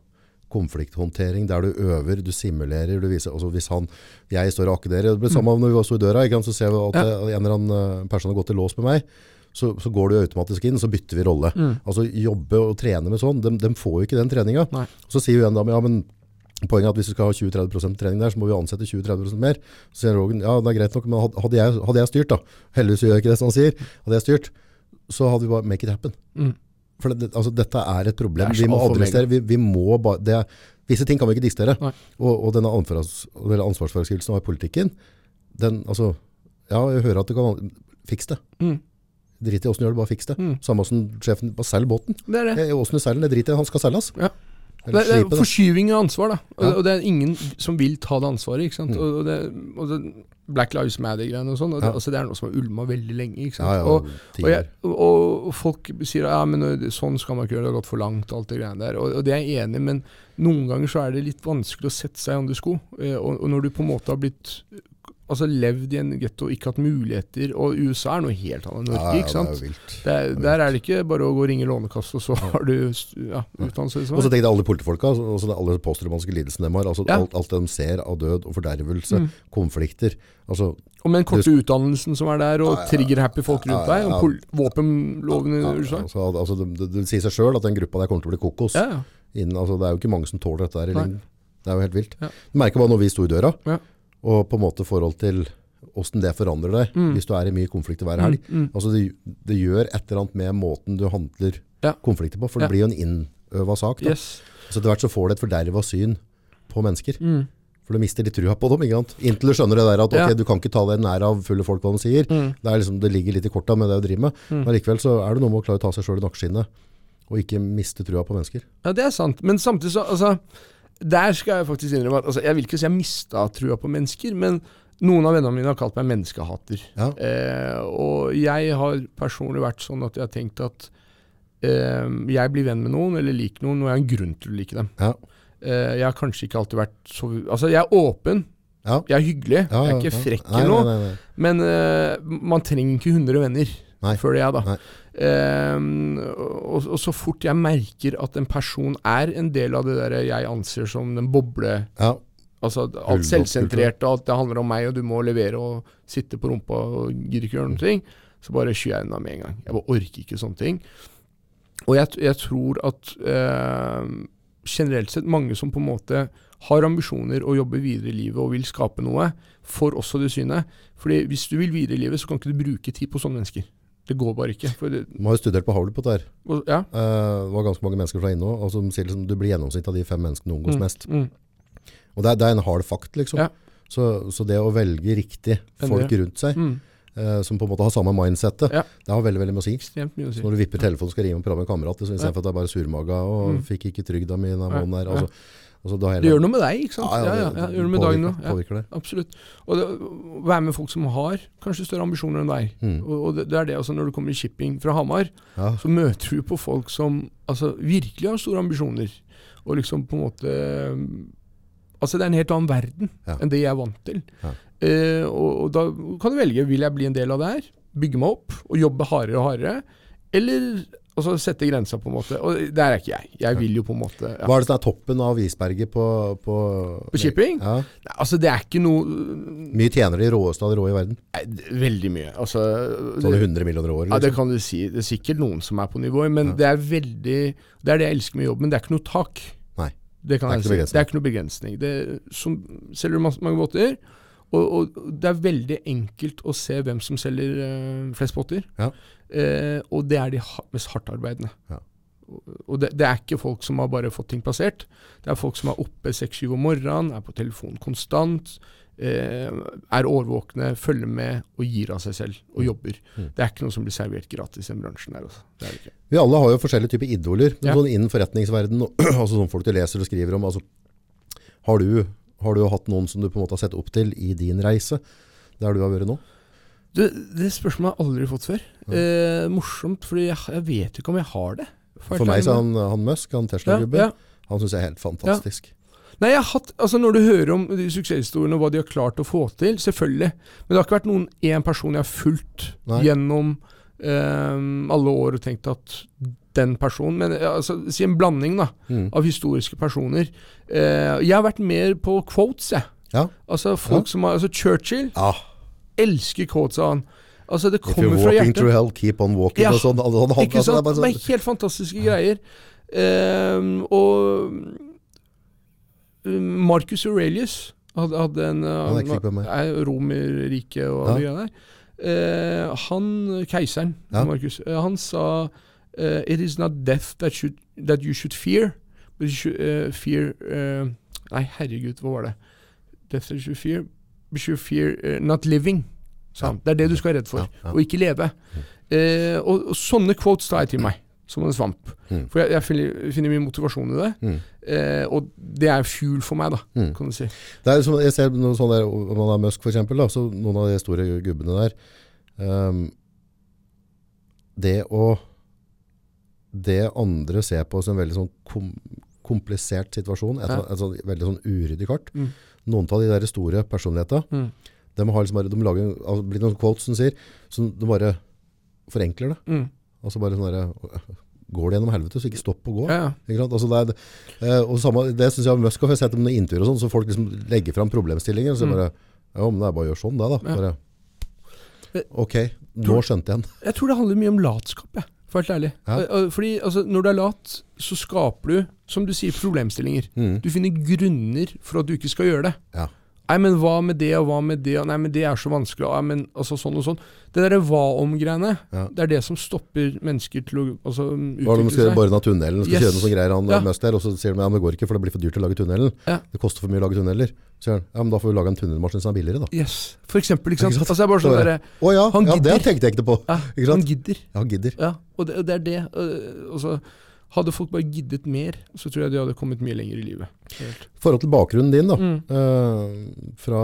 konflikthåndtering, der du øver, du simulerer, du viser, altså hvis han, jeg står og akkuderer, det blir samme når vi sto i døra, så ser vi at Ja. en eller annen eh, person har gått i lås med meg, så, så går du automatisk inn, så bytter vi rolle. Mm. Altså jobbe og trene med sånn, de, de får jo ikke den treninga. Så sier jo en dame, ja, men poenget er at hvis vi skal ha 20-30% trening der, så må vi ansette 20-30% mer. Så sier Rogan, ja, det er greit nok, men hadde jeg, hadde jeg styrt da, heldigvis gjør jeg ikke det som han sier, hadde jeg styrt, så hadde vi bare make it happen. Mm. For det, altså, dette er et problem. Er Vi må adressere, vi, vi må ba, det, er- Visse ting kan vi ikke diktere. Og, og denne ansvarsfraskrivelsen av politikken, den, altså, ja, jeg hører at du kan, fiks det. Mm. Drit i åssen du gjør det, bare fiks det. Mm. Samme som sjefen, bare selg båten. Det er det. Eh, Åssen du seiler den, det driter jeg i, han skal selges. Ja. Det, det er forskyving av ansvar, da. Og, Ja. og det er ingen som vil ta det ansvaret. ikke sant? Mm. Og, det, og det, Black Lives Matter-greiene og sånn, Ja. altså, det er noe som har ulma veldig lenge. ikke sant? Ja, og, jeg, og, folk sier ja, men sånn skal man ikke gjøre, det har gått for langt. alt det greiene der, og, det er jeg enig i, men noen ganger så er det litt vanskelig å sette seg i andre sko. Eh, og, og når du på en måte har blitt altså levd i en getto ikke hatt muligheter Og USA er noe helt annet enn Norge, Ja, ja, ikke sant? Det er vilt. Det er, der er det ikke bare å gå og ringe Lånekassen, og så har du ja, utdannelse. Og så tenkte jeg alle politifolka, altså altså alle posttraumatiske lidelsene de har, altså alt, alt de ser av død og fordervelse, Mm. konflikter. Altså, Og med den korte utdannelsen som er der, og trigger-happy folk rundt deg, og pol- våpenloven i USA. altså, altså det, det, det sier seg sjøl at den gruppa der kommer til å bli kokos. Ja. Innen, altså, det er jo ikke mange som tåler dette her i lengden. Det er jo helt vilt. Du merker bare når vi sto i døra, Ja. Og på en måte forhold til hvordan det forandrer deg, Mm. hvis du er i mye konflikter hver helg. Mm, mm. Altså det, det gjør et eller annet med måten du handler Ja. konflikter på, for det Ja. blir jo en innøva sak. Da. Yes. Så etter hvert så får du et forderva syn på mennesker. Mm. For du mister litt trua på dem, ikke sant? Inntil du skjønner det der at ok, Ja. du kan ikke ta deg nær av fulle folk hva de sier. Mm. Det, er liksom, det ligger litt i korta med det du driver med. Mm. Men likevel så er det noe med å klare å ta seg sjøl i nakkeskinnet, og ikke miste trua på mennesker. Ja, det er sant. Men samtidig så altså, Der skal jeg faktisk innrømme at altså, Jeg vil ikke si jeg mista trua på mennesker, men noen av vennene mine har kalt meg menneskehater. Ja. Eh, og jeg har personlig vært sånn at jeg har tenkt at eh, jeg blir venn med noen, eller liker noen, og jeg har en grunn til å like dem. Ja. Eh, jeg har kanskje ikke alltid vært så Altså, jeg er åpen. Ja. Jeg er hyggelig. Jeg er ikke frekk eller noe. Men eh, man trenger ikke 100 venner. Nei. Føler jeg, da. Ehm, og, og så fort jeg merker at en person er en del av det der jeg anser som den boble Ja. Altså alt selvsentrert, og alt det handler om meg, og du må levere og sitte på rumpa og gidder ikke gjøre noen ting, så bare skyr jeg unna med en gang. Jeg bare orker ikke sånne ting. Og jeg, jeg tror at uh, generelt sett mange som på en måte har ambisjoner og jobber videre i livet og vil skape noe, får også det synet. Fordi hvis du vil videre i livet, så kan ikke du bruke tid på sånne mennesker. Det går bare ikke. For det, Man har jo studert på Harvard på dette og, ja. Uh, det var ganske mange mennesker fra inne og som sier liksom, du blir gjennomsnitt av de fem menneskene omgås Mm, mest. mm. Og det er, det er en hard fakt, liksom. Ja. Så, så det å velge riktig folk rundt seg, Mm. uh, som på en måte har samme mindsettet, Ja. det har veldig veldig mye å si. Så når du vipper telefonen og skal ringe og prate med en kamerat, istedenfor at det er bare surmaga og Mm. fikk ikke trygda mi denne måneden her. ja. Altså, altså, Det gjør noe med deg, ikke sant? Ja, ja, Ja, gjør noe med dagen òg. Ja, Påvirker det. absolutt. Og det, være med folk som har kanskje større ambisjoner enn deg. Mm. Og, og det, det er det altså når du kommer i shipping fra Hamar, Ja. så møter du på folk som altså, virkelig har store ambisjoner. Og liksom på en måte Altså det er en helt annen verden Ja. enn det jeg er vant til. Eh, og, og da kan du velge. Vil jeg bli en del av det her? Bygge meg opp og jobbe hardere og hardere? Eller Altså sette grensa, på en måte. Og der er ikke jeg. Jeg vil jo på en måte ja. Hva er det som er toppen av isberget på På, På shipping? Ja. Nei, Altså, det er ikke noe Mye tjener de råeste av de rå i verden. Nei, Veldig mye. Altså Sånn det, 100 millioner år. Ja, det Liksom. kan du si. Det er sikkert noen som er på nivå men det er veldig Det er det jeg elsker med jobben. Det er ikke noe tak. Nei. Det kan Det er ikke. Det er ikke noe begrensning. Det som, selger du mange båter, og, og det er veldig enkelt å se hvem som selger eh, flest båter. Ja. Eh, og det er de mest hardtarbeidende. Ja. Og- det, det er ikke folk som har bare fått ting plassert. Det er folk som er oppe seks-syv om morgenen, er på telefon konstant, eh, er årvåkne, følger med og gir av seg selv og jobber. Mm. Det er ikke noe som blir servert gratis i den bransjen her. Altså. Det det. Vi alle har jo forskjellige typer idoler. Ja. Sånn innen forretningsverdenen, [CLEARS THROAT] altså sånn folk du leser og skriver om. Altså, har, du, har du hatt noen som du på en måte har sett opp til i din reise, der du har vært nå? Du, det spørsmålet har jeg aldri fått før. Eh, morsomt, fordi jeg, jeg vet ikke om jeg har det. For meg så er han, han Musk, han ja, Tesla-gubben, ja. han syns jeg er helt fantastisk. Nei, jeg har hatt, altså Når du hører om de suksesshistoriene og hva de har klart å få til, selvfølgelig. Men det har ikke vært noen én person jeg har fulgt Nei. gjennom eh, alle år og tenkt at den personen Men ja, altså, si en blanding da, Mm. av historiske personer. Eh, jeg har vært mer på quotes, jeg. Ja. Altså folk som har, altså Churchill Ah, elsker quotes av han. Altså Det if you're kommer fra walking hjertet. through hell, keep on walking. Ja. Og sånn, alle sånn, han, Ikke altså, det sant? er Det sånn, er helt fantastiske greier. Um, og um, Marcus Aurelius hadde, hadde en meg. er Romerriket og alle greiene der. Uh, han, keiseren Ja. Marcus, uh, han sa uh, It is not death that, should, that you should fear, but you should eh, fear eh, Nei, herregud, hva var det? Death that you should fear, you fear eh, not living. Ja. Det er det du skal være redd for, Ja, og ikke leve. Eh, og, og sånne quotes tar jeg til meg, som en svamp. Mm. For jeg, jeg finner, finner mye motivasjon i det. Mm. Eh, og det er fuel for meg, da, Mm. kan du si. Det er som, jeg ser noe sånn der, om man er Musk for eksempel, da, så noen av de store gubbene der, um, det å, det andre ser på som en veldig sånn kom, komplisert situasjon, et, Ja. et, sånn veldig sånn uryddig kart. Mm. Noen av de der store personlighetene, Mm. de har liksom bare, de lager, altså, blir noen quotes som sier, som de bare forenkler det. Mm. Altså bare sånn der, går det gjennom helvete, så ikke stopp å gå. Ja, ja. Altså det, er, eh, og samme, det synes jeg Musk har, sett om intervjuer og sånn, så folk liksom legger fram problemstillinger, og så Mm. bare, ja, men det er bare å gjøre sånn det da. Ja. Bare, Eh, ok, nå skjønte jeg den. Jeg tror det handler mye om latskap, jeg. For helt ærlig. Ja. Fordi altså, Når du er lat, så skaper du, som du sier, problemstillinger. Mm. Du finner grunner for at du ikke skal gjøre det. Ja. Nei, men hva med det, og hva med det, og nei, men det er så vanskelig, og, nei, men altså sånn og sånn. Det derre hva om-greiene, Ja. det er det som stopper mennesker til å altså, Hva er det de utvikle skal seg. bore av tunnelen, skal Yes. kjøre noen sånne greier, han Ja. mest der, og så sier de, ja, men det går ikke, for det blir for dyrt å lage tunnelen. Ja. Det koster for mye å lage tunneler. Så sier han, ja, men da får vi lage en tunnelmaskin som er billigere da. Yes, for eksempel. Ikke sant? Ikke sant? Altså, det er bare Så sånn derre Å ja, Han ja, det tenkte jeg ikke på. ja, Han gidder. Ja, gidder. Ja, og det, det er det. øh, altså, hadde folk bare giddet mer, så tror jeg de hadde kommet mye lenger i livet. I forhold til bakgrunnen din da, Mm. eh, fra,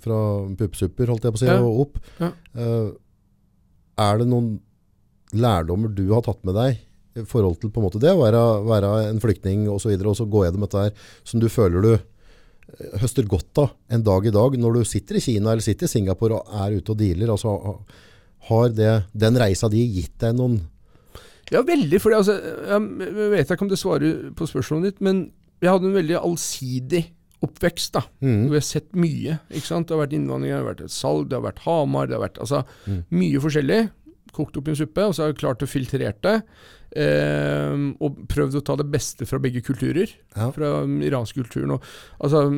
fra puppsupper, holdt jeg på å si, Ja. og opp, Ja. eh, er det noen lærdommer du har tatt med deg i forhold til på en måte det, å være, være en flyktning og så videre, og så gå gjennom dette her, som du føler du eh, høster godt av en dag i dag, når du sitter i Kina eller sitter i Singapore og er ute og dealer, altså har det, den reisa di gitt deg noen Ja, veldig. For altså, jeg vet ikke om det svarer på spørsmålet ditt, men jeg hadde en veldig allsidig oppvekst. da, Mm. Hvor jeg har sett mye. ikke sant? Det har vært innvandring, det har vært et salg, det har vært Hamar, det har vært altså, Mm. mye forskjellig. Kokt opp i en suppe, og så har jeg klart å filtrere det. Eh, og prøvd å ta det beste fra begge kulturer. Ja. Fra den iranske kulturen. Og, altså,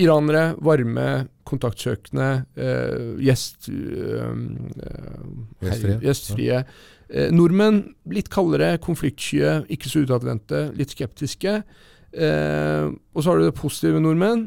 iranere, varme, kontaktsøkende, eh, gjest, eh, eh, Gjestfrie. herre- gjestfrie. Eh, nordmenn litt kaldere, konfliktsky, ikke så utadvendte, litt skeptiske. Eh, og så har du det positive nordmenn.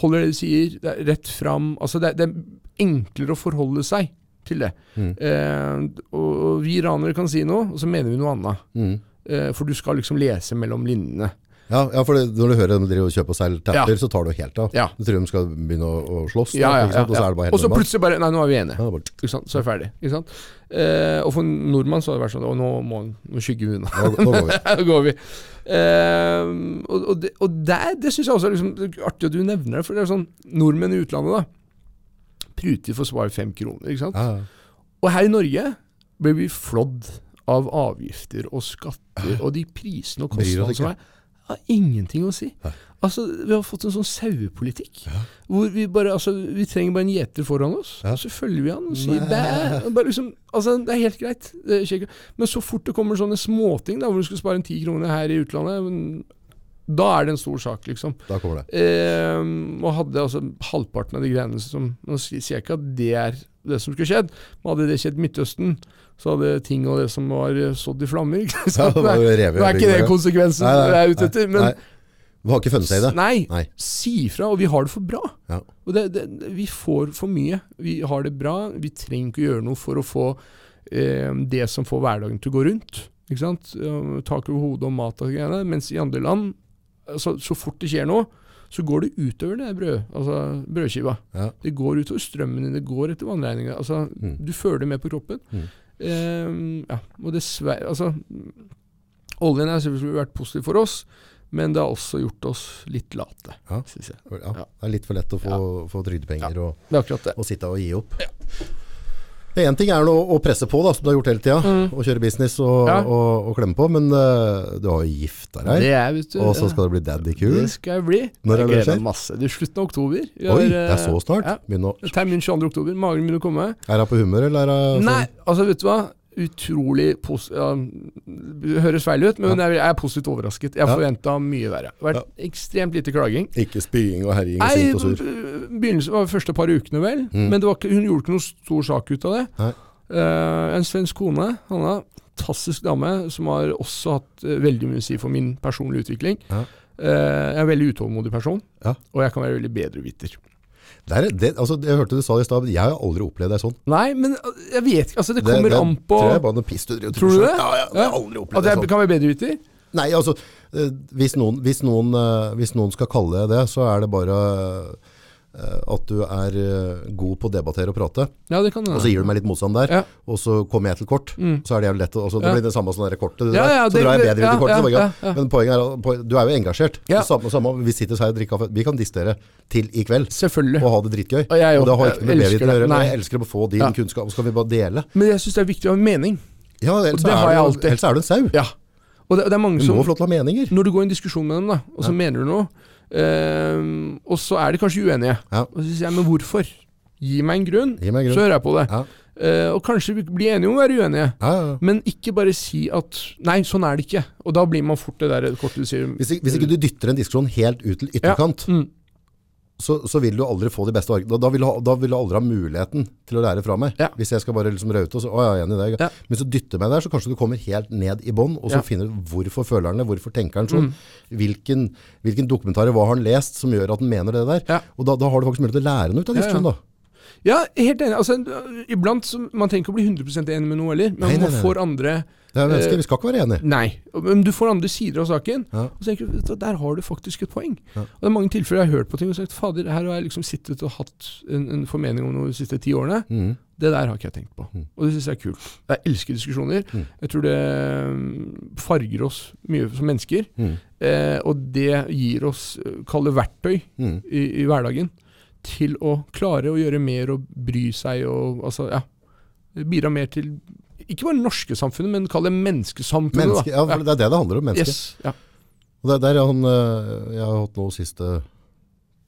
Holder det de sier, det er rett fram. Altså det, det er enklere å forholde seg til det. Mm. Eh, og, og vi iranere kan si noe, og så mener vi noe annet. mm. Eh, for du skal liksom lese mellom linjene. Ja, ja, for det, når du hører dem drive og kjøpe og selge tepper, Ja. så tar du helt av. Ja. Du tror de skal begynne å, å slåss, Ja, ja, og så er det bare Og så plutselig bare Nei, nå er vi enige. Bare? Så er vi ferdig. Eh, og for en nordmann så har det vært sånn Og nå, må, nå skygger vi unna. nå, nå går vi. [LAUGHS] Nå går vi. Eh, og, og det, og det, det syns jeg også er liksom artig at du nevner det. For det er sånn Nordmenn i utlandet da pruter for å svare fem kroner. Ikke sant? Og her i Norge blir vi flådd av avgifter og skatter og de prisene og kostnadene som er, har ingenting å si. Altså, Vi har fått en sånn sauepolitikk. Hvor vi bare, altså, vi trenger bare en gjeter foran oss, Ja. så følger vi han og sier bæ. Bare liksom, altså, det er helt greit. Er Men så fort det kommer sånne småting, da, hvor du skal spare en ti kroner her i utlandet, da er det en stor sak, liksom. Da kommer det. Eh, og hadde altså halvparten av de greiene som Nå sier jeg ikke at det er det som skulle skjedd, men hadde det skjedd i Midtøsten, så hadde ting og det som var sådd i flammer [LAUGHS] ikke Ja, sant? det var jo revet er ikke det konsekvensen Nei, nei, jeg er ute etter, men Nei. Du har ikke funnet seg i det? Nei, Nei. si ifra, og vi har det for bra. Ja. Og det, det, vi får for mye. Vi har det bra. Vi trenger ikke å gjøre noe for å få eh, det som får hverdagen til å gå rundt. Ikke sant? Tak over hodet og mat og greiene. Mens i andre land, så, så fort det skjer noe, så går det utover det brød, altså brødskiva. Ja. Det går utover strømmen din, det går etter vannregninga. Altså, Mm. Du føler det med på kroppen. Mm. Eh, ja, og dessverre Altså, oljen har selvfølgelig vært positiv for oss, men det har også gjort oss litt late, Ja. syns jeg. Ja, Ja. det er litt for lett å få, få trygdepenger og, og sitte og gi opp. Én ting er nå å presse på, da, som du har gjort hele tida, Mm. og kjøre business og, Ja. og, og klemme på, men uh, du har jo gifta deg, er, du. og så skal det bli daddy cool. Det skal jeg bli. Når er Jeg det det skjer? Masse. Det er slutten av oktober. Vi Oi, har, det er så eh, snart. Ja. Begynner å, Termin 22. oktober. Magen begynner å komme. er hun på humør, eller er hun Nei, altså vet du hva? Utrolig pos... Ja, høres feil ut, men jeg er positivt overrasket. Jeg Ja. forventa mye verre. Det har vært ekstremt lite klaging. Ikke spying og herjing og sint og sur. begynnelsen var de første par ukene, vel. Mm. Men det var ikke, hun gjorde ikke noe stor sak ut av det. Eh, en svensk kone, Hanna, fantastisk dame, som har også hatt uh, veldig mye å si for min personlige utvikling. Ja. Uh, jeg er en veldig utålmodig person, Ja. og jeg kan være veldig bedreviter. Det er, det, altså, jeg hørte du sa det i stad, jeg har aldri opplevd deg sånn. Nei, men uh, jeg vet ikke. Altså, det kommer det, an på tror jeg bare noe piss du driver og Tror du det? Ja, ja, jeg har aldri At opplevd det jeg sånn. kan være bedreviter? Nei, altså, eh, hvis noen, hvis, noen, eh, hvis noen skal kalle det det, så er det bare at du er eh, god på å debattere og prate. Ja, det kan Og så gir du meg litt motstand der, Ja. og så kommer jeg til kort. Mm. Så er det jævlig lett. Altså, det blir det samme som det kortet. Det Ja, der. ja, så det- drar jeg bedre ut ja, i kortet. ja, ja. ja. Men poenget er at du er jo engasjert. Ja. Samme, samme, vi sitter her og drikker kaffe. Vi kan distere til i kveld. Selvfølgelig. Og ha det dritgøy. Og jeg og det har ikke noe med elsker å gjøre. Jeg elsker å få din Ja. kunnskap. Så kan vi bare dele. Men jeg syns det er viktig å ha mening. Ja, ellers det er har du-. Ellers er du en sau. Ja. Og det, det er mange Du må få lov til å ha meninger. Når du går i en diskusjon med dem, da, og så Ja. mener du noe, eh, og så er de kanskje uenige, Ja. og så sier jeg men hvorfor? Gi meg en grunn, meg en grunn. så hører jeg på det. Ja. Uh, og kanskje vi blir enige om å være uenige. Ja. Men ikke bare si at Nei, sånn er det ikke. Og da blir man fort det der kortet du sier Hvis, hvis ikke du dytter en diskusjon helt ut til ytterkant, Mm. Så, så vil du aldri få de beste. Da, da, vil du da vil du aldri ha muligheten til å lære fra meg. Ja. Hvis jeg skal bare liksom raute og så, å, jeg er enig i det. Ja. Men så dytter meg der, så kanskje du kommer helt ned i bånn, og så Ja. finner du hvorfor føler han det, hvorfor tenker han sånn. Mm. Hvilken, hvilken dokumentarer, hva har han lest som gjør at han mener det der. Og da, da har du faktisk mulighet til å lære noe ut av Ja, ja. da. Ja, helt enig. Altså, iblant så, Man trenger ikke å bli 100% enig med noe heller, men Nei, nei, man nei. får andre Det er mennesker, Eh, vi skal ikke være enige. Nei, men du får andre sider av saken. Ja. Og så tenker du, Der har du faktisk et poeng. Ja. Og Det er mange tilfeller jeg har hørt på ting og sagt fader, her har jeg liksom sittet og hatt en, en formening om noe de siste ti årene. Mm. Det der har ikke jeg tenkt på. Mm. Og det syns jeg er kult. Jeg elsker diskusjoner. Mm. Jeg tror det mm, farger oss mye som mennesker. Mhm. Eh, og det gir oss, kall det verktøy, Mhm. i, i hverdagen til å klare å gjøre mer og bry seg og altså, ja, bidra mer til ikke bare det norske samfunnet, men kall det menneskesamfunnet. Menneske, ja, for det er det det handler om, menneske. Yes, ja. Og det, er der er han, øh, jeg har hatt noe siste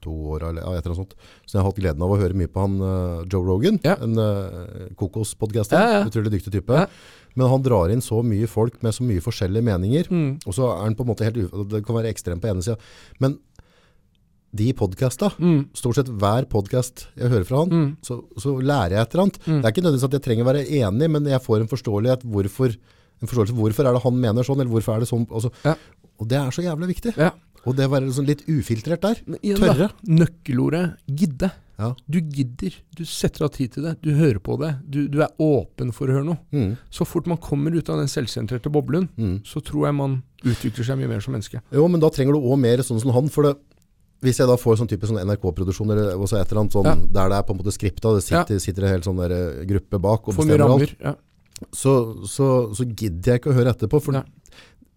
to år, eller et eller annet sånt. Så jeg har hatt gleden av å høre mye på han øh, Joe Rogan, Ja. en uh, kokospodcaster, Ja, ja. utrolig dyktig type. Men han drar inn så mye folk med så mye forskjellige meninger, Mm. og så er han på en måte helt, det kan være ekstremt på ene sida. Men de podkasta, Mm. stort sett hver podcast jeg hører fra han, Mm. så, så lærer jeg et eller annet. Mm. Det er ikke nødvendigvis at jeg trenger å være enig, men jeg får en forståelighet hvorfor, en forståelse hvorfor er det han mener sånn, eller hvorfor er det sånn. Altså, Ja. Og det er så jævlig viktig. Ja. Og det å være sånn litt ufiltrert der. Ja, Tørre. Nøkkelordet gidde. Ja. Du gidder. Du setter av tid til det. Du hører på det. Du, du er åpen for å høre noe. Mm. Så fort man kommer ut av den selvsentrerte boblen, Mm. så tror jeg man utvikler seg mye mer som menneske. Jo, men da trenger du òg mer sånn som han. For det, hvis jeg da får sånn type sånn NRK-produksjon, eller et eller annet sånn, Ja. der det er på en måte skripta, det sitter, sitter en hel sånn eh, gruppe bak og bestemmer rammer, alt. Ja. så, så, så gidder jeg ikke å høre etterpå. For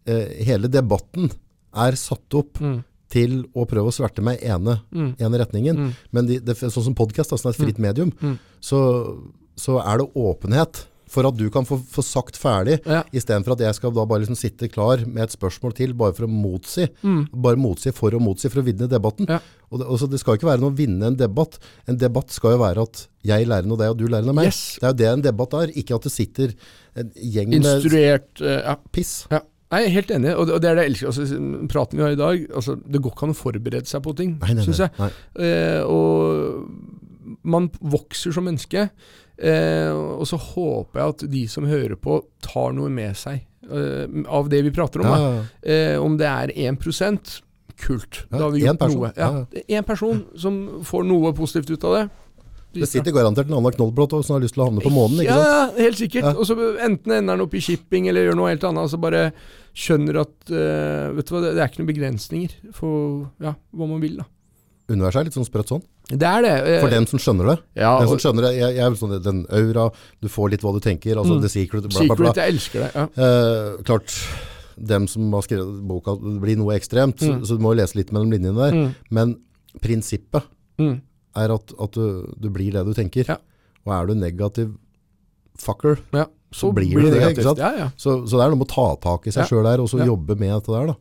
eh, hele debatten er satt opp Mm. til å prøve å sverte meg ene, Mm. ene retningen. Mm. Men de, det, sånn som podkast, er et fritt medium, Mm. så, så er det åpenhet For at du kan få, få sagt ferdig, Ja. istedenfor at jeg skal da bare liksom sitte klar med et spørsmål til, bare for å motsi. Bare motsi for å motsi, for å vinne debatten. Mm. Ja. Og det, altså, det skal ikke være noe å vinne en debatt. En debatt skal jo være at jeg lærer noe av deg, og du lærer noe av meg. Yes. Det er jo det en debatt er, ikke at det sitter en gjeng med Instruert eh, ja. piss. ja. Jeg er helt enig, og det, og det er det jeg elsker. Altså, praten vi har i dag, altså, det går ikke an å forberede seg på ting, Nei, nei, syns jeg. nei. Eh, og man vokser som menneske. Eh, og så håper jeg at de som hører på, tar noe med seg eh, av det vi prater om. Ja. Eh, om det er 1% kult. Ja, da har vi gjort person. noe. Ja, Én person som får noe positivt ut av det. Det sitter garantert en annen knollblått som har lyst til å havne på månen, ikke ja, sant? Ja, helt sikkert. Og så enten ender han opp i shipping eller gjør noe helt annet. Så bare skjønner at uh, Vet du hva, det er ikke noen begrensninger for ja, hva man vil. da. Universet er litt sånn sprøtt sånn. Det er det. eh, For den som skjønner det. ja, Den som skjønner det, jeg, jeg sånn, den aura, du får litt hva du tenker, altså Mm. The Secret, bla bla bla. Secret, jeg elsker det. Ja. Eh, klart, dem som har skrevet boka, det blir noe ekstremt, så, Mm. så du må jo lese litt mellom linjene der. Mm. Men prinsippet Mm. er at, at du, du blir det du tenker. Ja. Og er du negativ fucker, Ja. Så blir det det, ikke sant? Ja, så, så det er noe med å ta tak i seg Ja. selv der, og så jobbe med dette der da.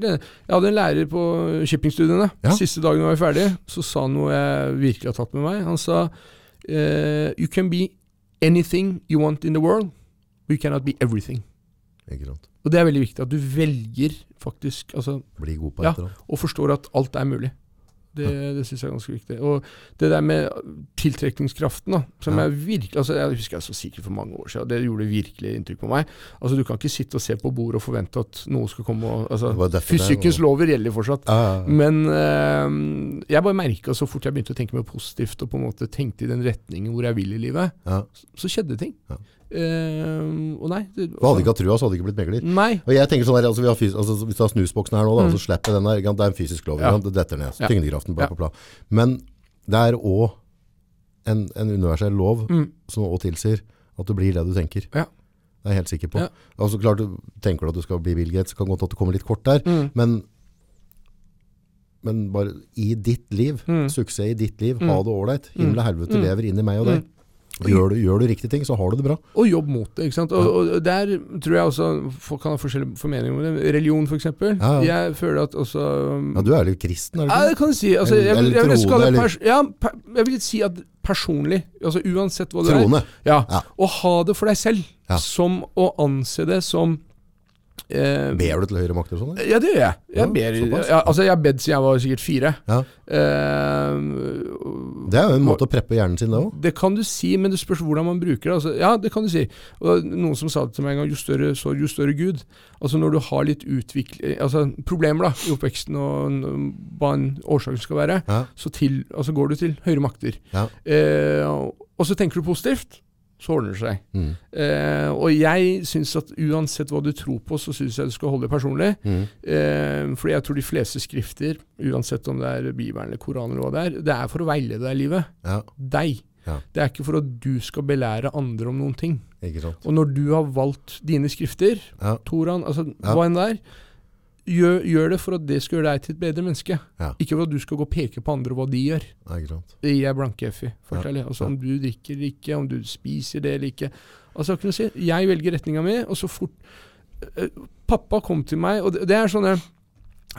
Jeg hadde en lærer på shippingstudiene. Ja. Siste dagen var var ferdig, så sa han noe jeg virkelig har tatt med meg. Han sa eh, You can be anything you want in the world, but you cannot be everything. Og det er veldig viktig at du velger faktisk altså, Bli god på Ja. et og forstår at alt er mulig. Det, det syns jeg er ganske viktig. Og det der med tiltrekningskraften, da, som Ja. jeg virkelig altså Jeg husker jeg så sikkert for mange år siden, og det gjorde virkelig inntrykk på meg. Altså Du kan ikke sitte og se på bordet og forvente at noe skal komme og altså, Fysikkens var- lover gjelder fortsatt. Ja, ja. Men eh, jeg bare merka så fort jeg begynte å tenke mer positivt og på en måte tenkte i den retningen hvor jeg vil i livet, ja. så skjedde ting. Eh, og nei det, For hadde ikke hatt trua, så hadde det ikke blitt megler. Nei. Og jeg tenker sånn der, altså, vi altså, Hvis du har snusboksen her nå, da, Mm. så slipper den der. Det er en fysisk lov. Ja. Det detter ned. Ja. Tyngdekraften, bla, bla, bla. Men det er òg en, en universell lov Mm. som òg tilsier at du blir det du tenker. Ja. Det er jeg helt sikker på. Altså klart, du Tenker du at du skal bli Bill Gates, kan godt at du kommer litt kort der. Mm. Men, men bare i ditt liv, Mm. suksess i ditt liv, Mm. ha det ålreit. Himmel og helvete Mm. lever inni meg og deg. Gjør, du, gjør du riktige ting, så har du det bra. Og jobb mot det. ikke sant? Og, og der tror jeg også folk kan ha forskjellige formeninger om det. Religion, f.eks. Ja, ja. Jeg føler at også Ja, du er litt kristen, er du Ja, det kan du si. Altså, jeg, eller jeg, jeg, troende, eller- ja, jeg vil si at personlig, altså uansett hva du Troende. er, ja, Ja. å ha det for deg selv, Ja. som å anse det som eh, Ber du til høyere makter sånn? Ja, det gjør jeg. Jeg, Ja, ber, jeg, altså, jeg har bedt siden jeg var sikkert fire. Ja. Eh, Det er jo en måte å preppe hjernen sin, det òg. Det kan du si, men det spørs hvordan man bruker det. Altså, ja, det kan du si. Og noen som sa det til meg en gang, jo større sorg, jo større Gud. Altså når du har litt utvikling, altså problemer da, i oppveksten og hva en årsak skal være, Ja. så til, altså går du til høyere makter. Ja. Eh, og så tenker du positivt, så ordner det seg. Mm. Eh, og jeg syns at uansett hva du tror på, så syns jeg du skal holde det personlig. Mm. Eh, fordi jeg tror de fleste skrifter, uansett om det er Bibelen eller Koranen eller hva det er, det er for å veilede deg i livet. Ja, Deg. Ja. Det er ikke for at du skal belære andre om noen ting. Og når du har valgt dine skrifter, Ja. Toran, altså hva enn det er, gjør, gjør det for at det skal gjøre deg til et bedre menneske. Ja. Ikke for at du skal gå og peke på andre hva de gjør. Ja, ikke sant. Det gir jeg blanke F i. Ja. Altså. Om du drikker eller ikke, om du spiser det eller ikke. Altså, jeg, kunne si, jeg velger retninga mi, og så fort eh, Pappa kom til meg, og det, det er sånne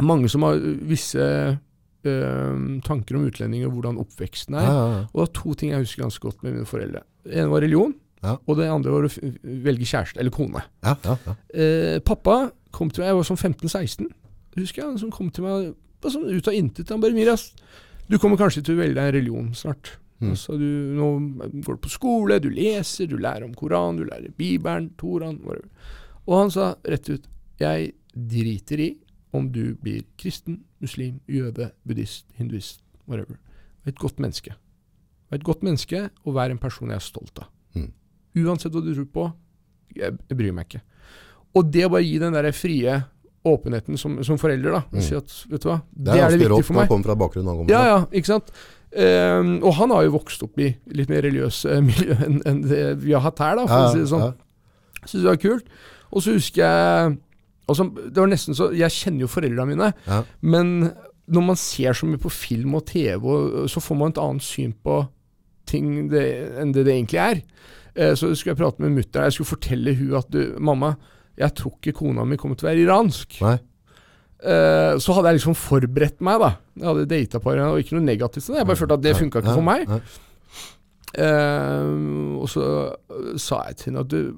Mange som har visse øh, tanker om utlendinger og hvordan oppveksten er. Ja, ja, ja. Og det var to ting jeg husker ganske godt med mine foreldre. Det ene var religion, og det andre var å velge kjæreste, eller kone. ja, ja, ja. Eh, pappa kom til meg, jeg var sånn 15-16, husker jeg, han som kom til meg bare sånn ut av intet. Han bare 'Miras, du kommer kanskje til å velge deg en religion snart'. Mm. Altså, du, nå går du på skole, du leser, du lærer om Koran, du lærer Bibelen, Toran whatever. Og han sa rett ut 'Jeg driter i om du blir kristen, muslim, jøde, buddhist, hinduist, whatever'. Vær et godt menneske. Vær et godt menneske, og vær en person jeg er stolt av. Mm. Uansett hva du tror på, jeg, jeg bryr meg ikke. Og det å bare gi den der frie åpenheten som, som forelder, da. Mm. Si at, vet du hva, Det det, er er det ganske viktig rått for meg. det fra bakgrunnen han kommer Ja, ja, ikke sant. Um, og han har jo vokst opp i litt mer religiøs eh, [LAUGHS] miljø enn en det vi har hatt her, da, for Ja, å si det sånn. ja. Syns det var kult. Og så husker jeg altså, Det var nesten så Jeg kjenner jo foreldrene mine, Ja. men når man ser så mye på film og TV, så får man et annet syn på ting det, enn det det egentlig er. Eh, så skulle jeg prate med mutter'n. Jeg skulle fortelle hun at du, mamma, jeg tror ikke kona mi kommer til å være iransk. Nei. Eh, så hadde jeg liksom forberedt meg, da. Jeg hadde data på henne, og ikke noe negativt. Jeg bare følte at det funka ikke for meg. Eh, og så øh, sa jeg til henne at du,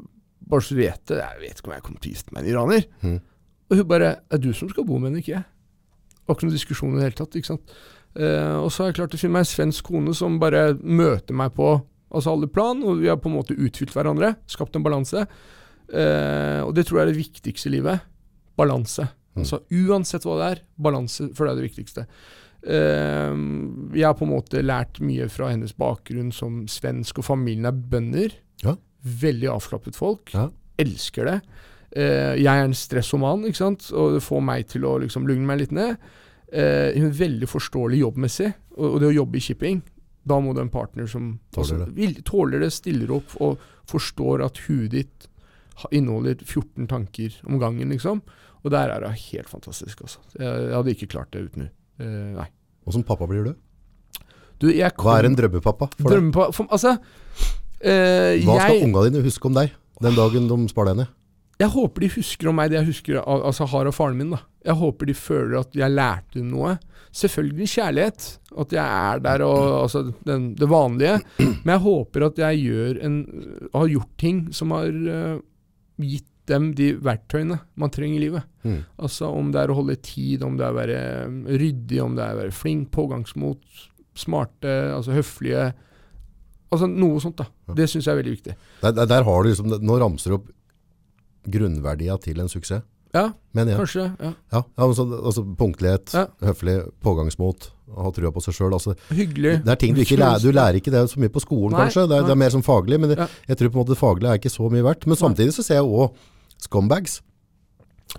bare så du vet det, jeg vet ikke om jeg kommer til å gifte meg med en iraner. Mm. Og hun bare Det er du som skal bo med henne, ikke jeg. Det var ikke noen diskusjon i det hele tatt. ikke sant? Uh, og så har jeg klart å finne meg en svensk kone som bare møter meg på altså alle plan, og vi har på en måte utfylt hverandre. Skapt en balanse. Eh, og det tror jeg er det viktigste i livet. Balanse. Altså Uansett hva det er, balanse for det er det viktigste. Uh, jeg har på en måte lært mye fra hennes bakgrunn som svensk, og familien er bønder. Ja. Veldig avslappet folk. Ja. Elsker det. Uh, jeg er en stressoman, ikke sant? og det får meg til å liksom lugne meg litt ned. Hun er veldig forståelig jobbmessig, og, og det å jobbe i shipping da må du ha en partner som Tåler det. vil, tåler det, stiller opp og forstår at huet ditt inneholder 14 tanker om gangen, liksom. Og der er hun helt fantastisk, altså. Jeg, jeg hadde ikke klart det uten henne. Eh, nei. Åssen pappa blir du? Du, kom, Hva er en drømmepappa for deg? Drømmepappa... for, Altså, eh, Hva skal jeg, unga dine huske om deg den dagen de spar deg ned? jeg håper de husker om meg det jeg husker av, altså, har av faren min. da. Jeg håper de føler at jeg lærte noe. Selvfølgelig kjærlighet, at jeg er der og altså, den, det vanlige. Men jeg håper at jeg gjør en, har gjort ting som har eh, gitt dem de verktøyene man trenger i livet. Mm. Altså Om det er å holde tid, om det er å være eh, ryddig, om det er å være flink, pågangsmot, smarte, altså høflige. Altså Noe sånt. da. Det syns jeg er veldig viktig. Der, der, der har du liksom, Nå ramser du opp grunnverdia til en suksess, Ja, men, ja. kanskje. ja. Ja, altså, altså Punktlighet, høflig, pågangsmot, ha trua på seg sjøl. Altså, Hyggelig. det er ting du ikke lærer. Du lærer ikke det så mye på skolen, Nei, kanskje. Det er, det er mer som faglig. Men det, jeg tror på en måte det faglige er ikke så mye verdt. Men samtidig så ser jeg òg scumbags.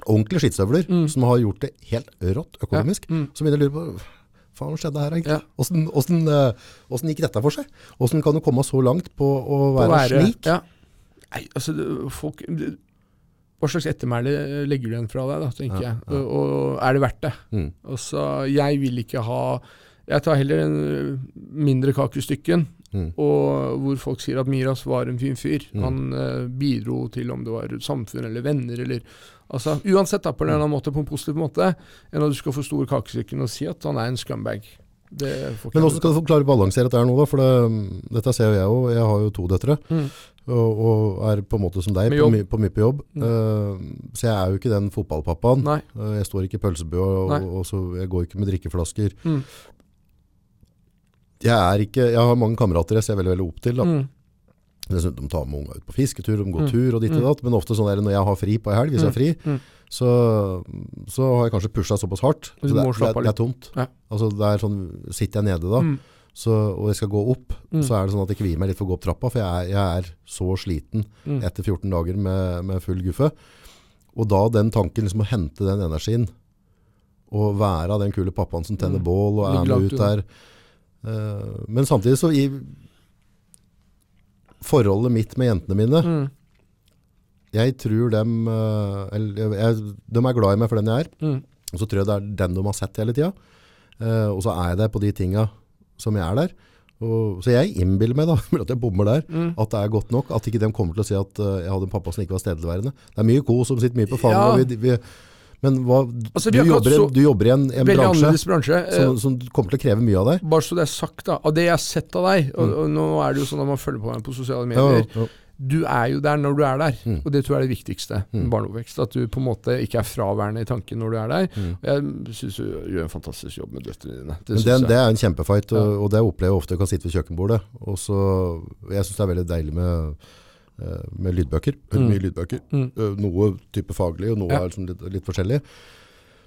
Ordentlige skittstøvler Mm. som har gjort det helt rått økonomisk. Mm. Så begynner jeg å lure på faen hva skjedde her egentlig? Ja. Hvordan, hvordan, eh, hvordan gikk dette for seg? Hvordan kan du komme så langt på å Å være, slik? Ja. Nei, altså det, folk det, Hva slags ettermæle legger du igjen fra deg, da, tenker Ja, jeg. Og, og er det verdt det? Mm. Altså, jeg vil ikke ha Jeg tar heller en mindre kakestykken, Mm. og hvor folk sier at Miras var en fin fyr. Mm. Han ø, bidro til om det var samfunn eller venner eller Altså uansett, da, på en eller annen måte, på en positiv måte, enn at du skal få store kakestykken og si at han er en scumbag. Det får ikke Men hvordan skal du klare å balansere dette her nå, da? For det, dette ser jo jeg òg. Jeg har jo to døtre. Mm. Og, og er på en måte som deg, på, my, på mye på jobb. Mm. Uh, så jeg er jo ikke den fotballpappaen. Eh, jeg står ikke i pølsebua, og, og så, jeg går ikke med drikkeflasker. Mm. Jeg, er ikke, jeg har mange kamerater jeg ser veldig, veldig opp til. Da. Dessuten, De tar med unga ut på fisketur, de går Mm. tur og ditt og Mm. datt. Men ofte sånn der, når jeg har fri på ei helg, hvis jeg har fri, Mm. så, så har jeg kanskje pusha såpass hardt. Så det, det, det er tomt. Ja. Altså, det er sånn, sitter jeg nede da, så, og jeg skal gå opp, Mm. så er det sånn at jeg kvier meg litt for å gå opp trappa, for jeg er, jeg er så sliten Mm. etter 14 dager med, med full guffe. Og da den tanken liksom å hente den energien, og være den kule pappaen som tenner Mm. bål og er med ut der. uh, men samtidig så i forholdet mitt med jentene mine, Mm. jeg tror dem, eh, eller, jeg, de er glad i meg for den jeg er, Mm. og så tror jeg det er den de har sett hele tida. Uh, og så er jeg der på de tinga som jeg er der. Og, så jeg innbiller meg da, [LAUGHS] at jeg bommer der, Mm. at det er godt nok. At ikke de kommer til å si at uh, jeg hadde en pappa som ikke var stedligværende. Det er mye kos som sitter mye på fanget. Ja. og Vi, vi, men hva, Altså, du, jobber, så- du jobber i en, en bransje bransje. Eh, som, som kommer til å kreve mye av deg. Bare så det er sagt, da. Av det jeg har sett av deg, og, og nå er det jo sånn at man følger på meg på sosiale medier, ja. du er jo der når du er der. Mm. Og det tror jeg er det viktigste med Mm. barneoppvekst. At du på en måte ikke er fraværende i tanken når du er der. Mm. Jeg syns du gjør en fantastisk jobb med døtrene dine. Det det, det er en kjempefight, og, Ja. og det opplever jeg ofte. Jeg kan sitte ved kjøkkenbordet. Og så, jeg syns det er veldig deilig med, med lydbøker. Hører Mm. Mye lydbøker. Mm. Eh, Noe type faglig, og noe Ja. er liksom litt, litt forskjellig.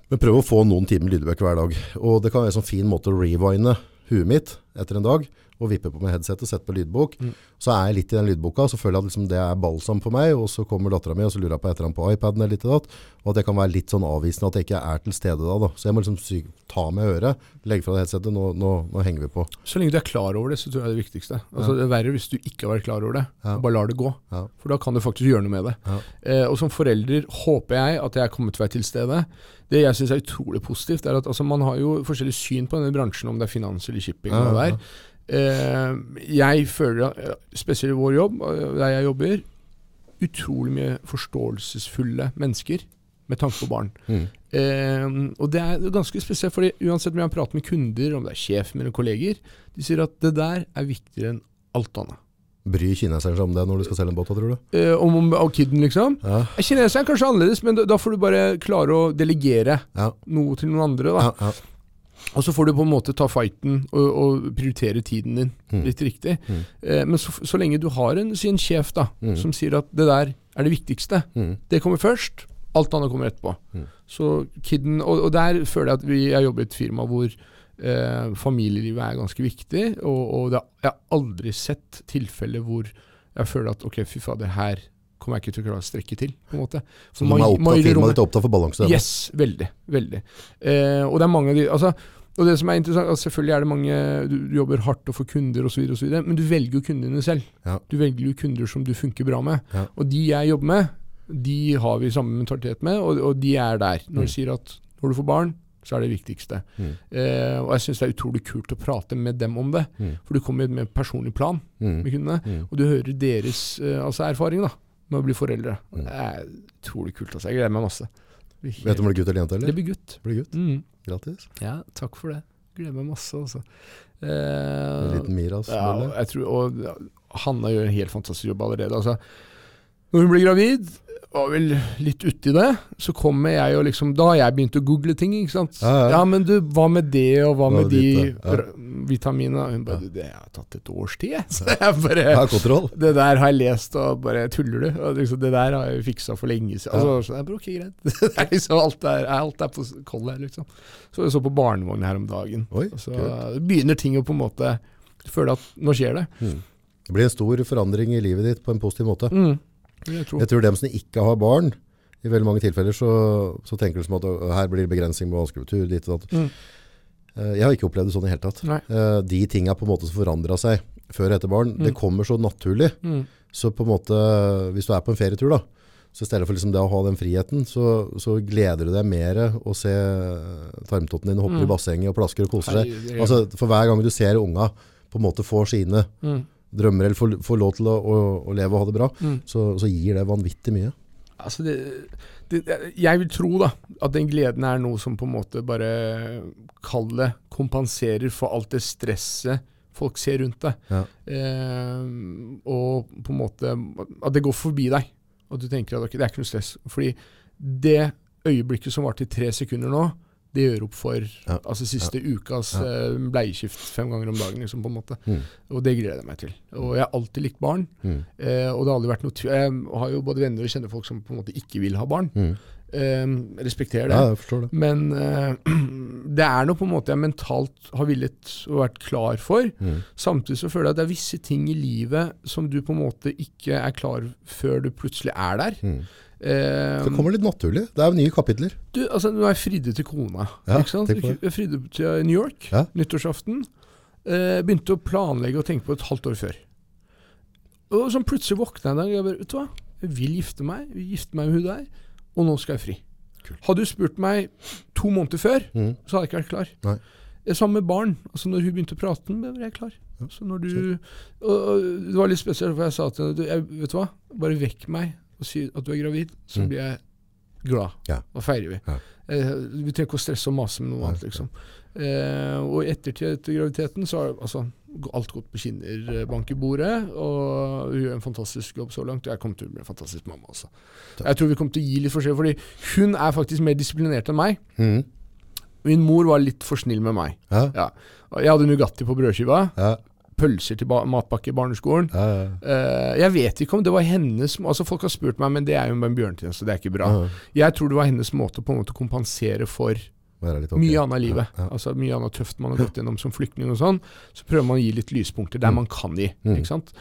Men prøv å få noen timer lydbøker hver dag. Og det kan være en sånn fin måte å rewine huet mitt etter en dag. Og vipper på med headset og setter på lydbok. Mm. Så er jeg litt i den lydboka, og så føler jeg at liksom det er balsam for meg. Og så kommer dattera mi, og så lurer jeg på et eller annet på iPaden eller litt og datt. Og at jeg kan være litt sånn avvisende at jeg ikke er til stede da. da. Så jeg må liksom ta med øret, legge fra deg headsetet, nå, nå, nå henger vi på. Så lenge du er klar over det, så tror jeg det er det viktigste. Altså, Det er verre hvis du ikke har vært klar over det. Ja. Bare lar det gå. Ja. For da kan du faktisk gjøre noe med det. Ja. Eh, og som forelder håper jeg at jeg kommer til å være til stede. Det jeg syns er utrolig positivt, er at altså, man har jo forskjellig syn på denne bransjen, om det er finans eller shipping. Ja, ja, ja, er. Jeg føler, eh, spesielt i vår jobb, eh, der jeg jobber, utrolig mye forståelsesfulle mennesker med tanke på barn. Mm. Eh, og det er ganske spesielt, fordi uansett om jeg prater med kunder, om det er sjefen eller kolleger, de sier at det der er viktigere enn alt annet. Bryr kineseren seg om det når du skal selge en båt, tror du? Eh, om, om om kiden, liksom. Ja. Kineseren er kanskje annerledes, men da, da får du bare klare å delegere Ja. noe til noen andre. da. Ja, ja. Og så får du på en måte ta fighten og, og prioritere tiden din Mm. litt riktig. Mm. Eh, men så, så lenge du har en, si en sjef da, Mm. som sier at det der er det viktigste, Mm. det kommer først, alt annet kommer etterpå. Mm. Så kiden, og, og der føler jeg at vi, har jobbet i et firma hvor eh, familielivet er ganske viktig, og, og det, jeg har aldri sett tilfeller hvor jeg føler at ok, fy fader, her kommer jeg ikke til å klare å strekke til, på en måte. Så de er opptatt, firmaet ditt er opptatt for balanse? Yes, veldig. veldig. Eh, og det er mange av de altså, Og det som er interessant, altså selvfølgelig er det mange Du, du jobber hardt og får kunder osv., men du velger jo kundene selv. Ja. Du velger jo kunder som du funker bra med. Ja. Og de jeg jobber med, de har vi samme mentalitet med, og, og de er der. Når Mm. de sier at når du får barn, så er det viktigste. Mm. Eh, og jeg syns det er utrolig kult å prate med dem om det. Mm. For du kommer med en personlig plan Mm. med kundene, Mm. og du hører deres eh, altså erfaring da, med å bli foreldre. Mm. Det er utrolig kult. altså. Jeg gleder meg masse. Vet du om det blir gutt eller jente? det blir gutt. Det blir gutt. Mm. Grattis. Ja, takk for det. Gleder meg masse, altså. En Eh, liten Miras. ja, jeg tror, og Hanna gjør en helt fantastisk jobb allerede. Altså, når hun blir gravid, var vel litt uti det, så kommer jeg og liksom Da har jeg begynt å google ting, ikke sant. Ja, ja. men du, hva med det, og hva Hva med med de. Ja. vitaminene? Hun bare du, Det har tatt et års tid, jeg. Så jeg bare Ja, det der har jeg lest, og bare tuller du? Liksom, det der har jeg fiksa for lenge siden. Altså, så jeg bare, ok, greit. [LAUGHS] Er liksom, alt, er, alt er på koll her, liksom. Så jeg så på barnevogn her om dagen. Oi, Og så kult. begynner ting å på en måte føle at nå skjer det. Mm. Det blir en stor forandring i livet ditt på en positiv måte. Mm. Det Jeg tror. Jeg tror dem som ikke har barn, i veldig mange tilfeller så, så tenker de som at «Å, her blir det begrensning med vanskelig dit og datt. Mm. Eh, Jeg har ikke opplevd det sånn i hele tatt. Nei. Eh, De tinga på en måte som forandra seg før og etter barn, det Mm. kommer så naturlig. Mm. Så på en måte, hvis du er på en ferietur da, så i stedet for liksom det å ha den friheten, så, så gleder du deg mer å se tarmtotten din hoppe Mm. i bassenget og plasker og koser seg. Altså, for hver gang du ser unga på en måte få sine Mm. Drømmer eller får, får lov til å, å, å leve og ha det bra, Mm. så, så gir det vanvittig mye. Altså det, det, jeg vil tro da at den gleden er noe som på en måte bare Kall det kompenserer for alt det stresset folk ser rundt deg. Ja. Eh, og på en måte At det går forbi deg. Og du tenker at okay, det er ikke noe stress. Fordi det øyeblikket som varte i tre sekunder nå, det gjør opp for Ja. altså siste ukas Ja. eh, bleieskift fem ganger om dagen. liksom på en måte. Mm. Og det gleder jeg meg til. Og jeg har alltid likt barn. Mm. Eh, og det har aldri vært noe tv Jeg har jo både venner og kjenner folk som på en måte ikke vil ha barn. Mm. Eh, respekterer det. Ja, det. Men eh, [CLEARS THROAT] det er noe på en måte jeg mentalt har villet og vært klar for. Mm. Samtidig så føler jeg at det er visse ting i livet som du på en måte ikke er klar før du plutselig er der. Eh, Det kommer litt naturlig. Det er jo nye kapitler. du, altså, nå er jeg fridde til kona. Ja, ikke sant? Jeg fridde til New York Ja. nyttårsaften. Eh, begynte å planlegge og tenke på et halvt år før. Og så plutselig våkna jeg en dag og jeg bare, vet du hva? Jeg vil gifte meg. Jeg vil gifte meg med hun der. Og nå skal jeg fri. Kult. Hadde du spurt meg to måneder før, Mm. så hadde jeg ikke vært klar. Nei. Sammen med barn. altså Når hun begynte å prate, ble jeg klar. Ja, Så når du, og, og Det var litt spesielt, for jeg sa til henne du, jeg, Vet du hva, bare vekk meg og si at du er gravid, så Mm. blir jeg glad. Ja. Da feirer vi. Ja. Eh, vi trenger ikke å stresse og mase med noe annet, liksom. Eh, og i ettertid etter graviditeten så har altså, alt gått på skinner, eh, bank i bordet. Og hun gjør en fantastisk jobb så langt. Og jeg kommer til å bli en fantastisk mamma. Altså. Jeg tror vi kommer til å gi litt forskjell, fordi hun er faktisk mer disiplinert enn meg. Mm. Min mor var litt for snill med meg. Ja. Ja. Jeg hadde Nugatti på brødskiva. Ja. Pølser til matpakke i barneskolen. Ja, ja. Uh, jeg vet ikke om det var hennes Altså Folk har spurt meg, men det er jo en bjørnetjeneste, det er ikke bra. Jeg tror det var hennes måte på en måte å kompensere for okay. mye annet i livet. Altså Mye annet tøft man har gått gjennom som flyktning og sånn. Så prøver man å gi litt lyspunkter der Mm. man kan gi. Mm. Ikke sant?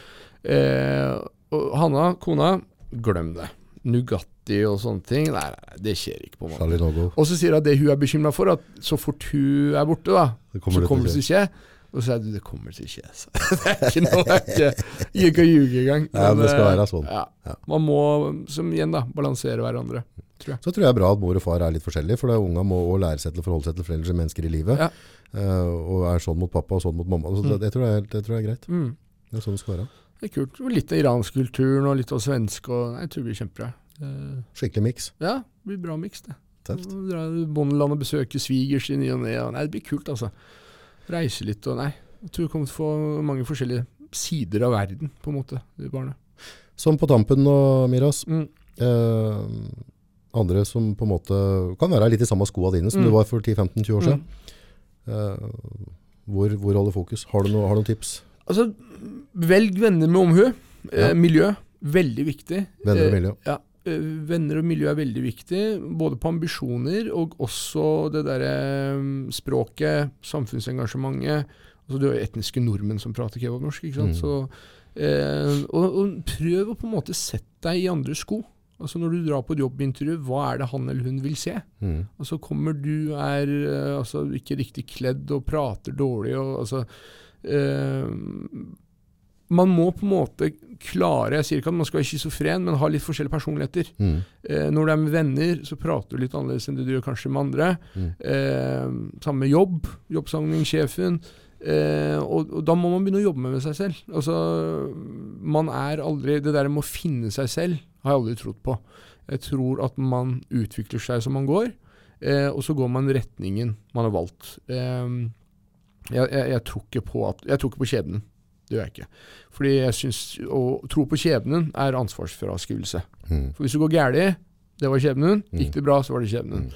Uh, og Hanna, kona, glem det. Nugatti og sånne ting, nei, det skjer ikke. på en måte. Og så sier hun at det hun er bekymra for, at så fort hun er borte, da, kommer så det kommer det til å skje. Og så er det det kommer til å skje. Så. [LAUGHS] Det er ikke noe jeg ikke, å ljuge engang. Ja, det skal eh, være sånn. Ja. Man må, som igjen, da, balansere hverandre. Tror jeg. Så tror jeg det er bra at mor og far er litt forskjellige, for det unga må også lære seg til å forholde seg til flere mennesker i livet. Ja. eh, og er sånn mot pappa og sånn mot mamma. Så det, Mm. det, tror jeg, det tror jeg er greit. Mm. Det er sånn det skal være. Det er kult. Litt av iransk kulturen og litt av svensk. Og, nei, jeg tror det blir kjempebra. Eh, Skikkelig miks. ja, det blir bra miks, det. Tøft. Bondeland og besøke svigers i ny og ne. Nei, det blir kult, altså. Reise litt og Nei. Jeg tror du kommer til å få mange forskjellige sider av verden, på en måte, de barna. Som på tampen nå, Miras. Mm. Eh, andre som på en måte kan være litt i samme skoa dine som Mm. du var for 10-15-20 år siden. Mm. Eh, hvor, hvor holder fokus? Har du, noe, har du noen tips? Altså, velg venner med omhu. Ja. Eh, miljø, veldig viktig. Venner og Eh, miljø. Ja, venner og miljø er veldig viktig, både på ambisjoner og også det derre mm, språket, samfunnsengasjementet. Altså, du har jo etniske nordmenn som prater kebabnorsk, ikke sant. Mm. Så, eh, og, og prøv å på en måte sette deg i andre sko. Altså Når du drar på et jobbintervju, hva er det han eller hun vil se? Mm. Altså Kommer du er eh, altså, ikke riktig kledd og prater dårlig og altså eh, Man må på en måte klare Jeg sier ikke at man skal være schizofren, men ha litt forskjellige personligheter. Mm. Eh, når du er med venner, så prater du litt annerledes enn det du gjør kanskje med andre. Mm. Eh, samme med jobb. Jobbsamling, sjefen. Eh, og, og da må man begynne å jobbe med seg selv. Altså, man er aldri Det der med å finne seg selv har jeg aldri trodd på. Jeg tror at man utvikler seg som man går, eh, og så går man retningen man har valgt. Eh, jeg, jeg, jeg, tror ikke på at, jeg tror ikke på skjebnen. Det gjør jeg ikke. Fordi jeg syns å tro på skjebnen er ansvarsfraskrivelse. Mm. For hvis det går galt, det var skjebnen. Mm. Gikk det bra, så var det skjebnen.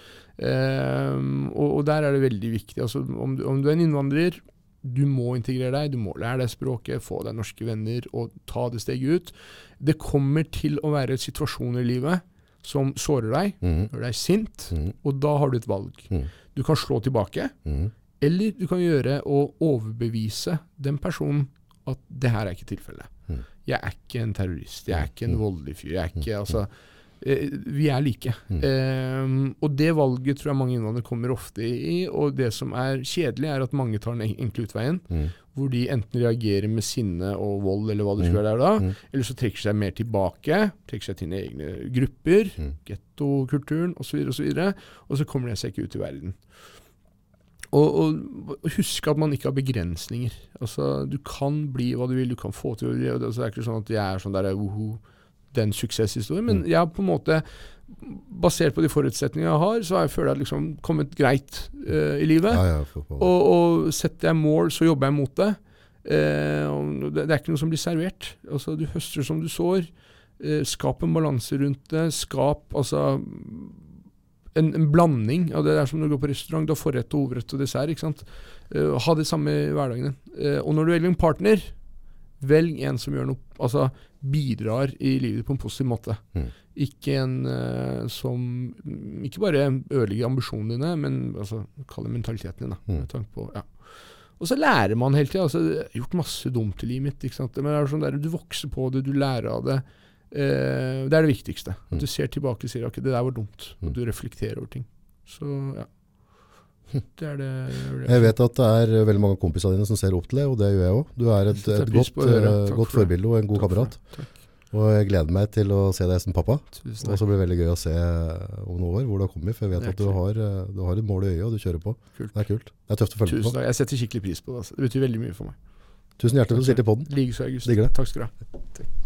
Um, og, og der er det veldig viktig. Altså, om, du, om du er en innvandrer, du må integrere deg, du må lære deg språket, få deg norske venner og ta det steget ut. Det kommer til å være situasjoner i livet som sårer deg, Mm. gjør deg sint, Mm. og da har du et valg. Mm. Du kan slå tilbake, Mm. eller du kan gjøre å overbevise den personen at det her er ikke tilfellet. Mm. Jeg er ikke en terrorist, jeg er ikke en Mm. voldelig fyr. Jeg er ikke, altså, eh, vi er like. Mm. Eh, og det valget tror jeg mange innvandrere kommer ofte i. Og det som er kjedelig, er at mange tar den enkle utveien. Mm. Hvor de enten reagerer med sinne og vold, eller hva det Mm. skulle være der da, Mm. eller så trekker seg mer tilbake. Trekker seg til sine egne grupper, Mm. gettokulturen osv., og, så videre, og så kommer de seg ikke ut i verden. Og, og husk at man ikke har begrensninger. Altså, Du kan bli hva du vil, du kan få til hva du det- altså, det er ikke sånn at jeg er sånn der woho, den suksesshistorien. Men Mm. jeg har på en måte, basert på de forutsetningene jeg har, så har jeg følt jeg liksom kommet greit uh, i livet. Ja, ja. Og, og setter jeg mål, så jobber jeg mot det. Uh, det, det er ikke noe som blir servert. Altså, du høster som du sår. Eh, skap en balanse rundt det. Skap altså en, en blanding av det er som når du går på restaurant. Du har forrett og hovedrett og dessert. ikke sant? Uh, ha det samme i hverdagen din. Uh, og når du velger en partner, velg en som gjør noe Altså bidrar i livet ditt på en positiv måte. Mm. Ikke en uh, som Ikke bare ødelegger ambisjonene dine, men altså, kall det mentaliteten din. da, Mm. med tanke på, ja. Og så lærer man hele tida. Altså, jeg har gjort masse dumt i livet mitt. ikke sant? Men det er sånn der, du vokser på det, du lærer av det. Eh, det er det viktigste. Mm. At du ser tilbake og sier ok, det der var dumt. At du reflekterer over ting. Så ja. Det er det, det Jeg vet at det er veldig mange kompiser dine som ser opp til deg, og det gjør jeg òg. Du er et, et godt, eh, godt for forbilde og en god kamerat. Takk. Og jeg gleder meg til å se deg som pappa. Og så blir det veldig gøy å se om noen år hvor du har kommet. For jeg vet at du har, eh, du har et mål i øyet, og du kjører på. Kult. Det er kult. Det er tøft å følge med Tusen på. takk. Jeg setter skikkelig pris på det. Altså. Det betyr veldig mye for meg. Tusen hjertelig for at du stilte på den. Digger det. Takk skal du ha.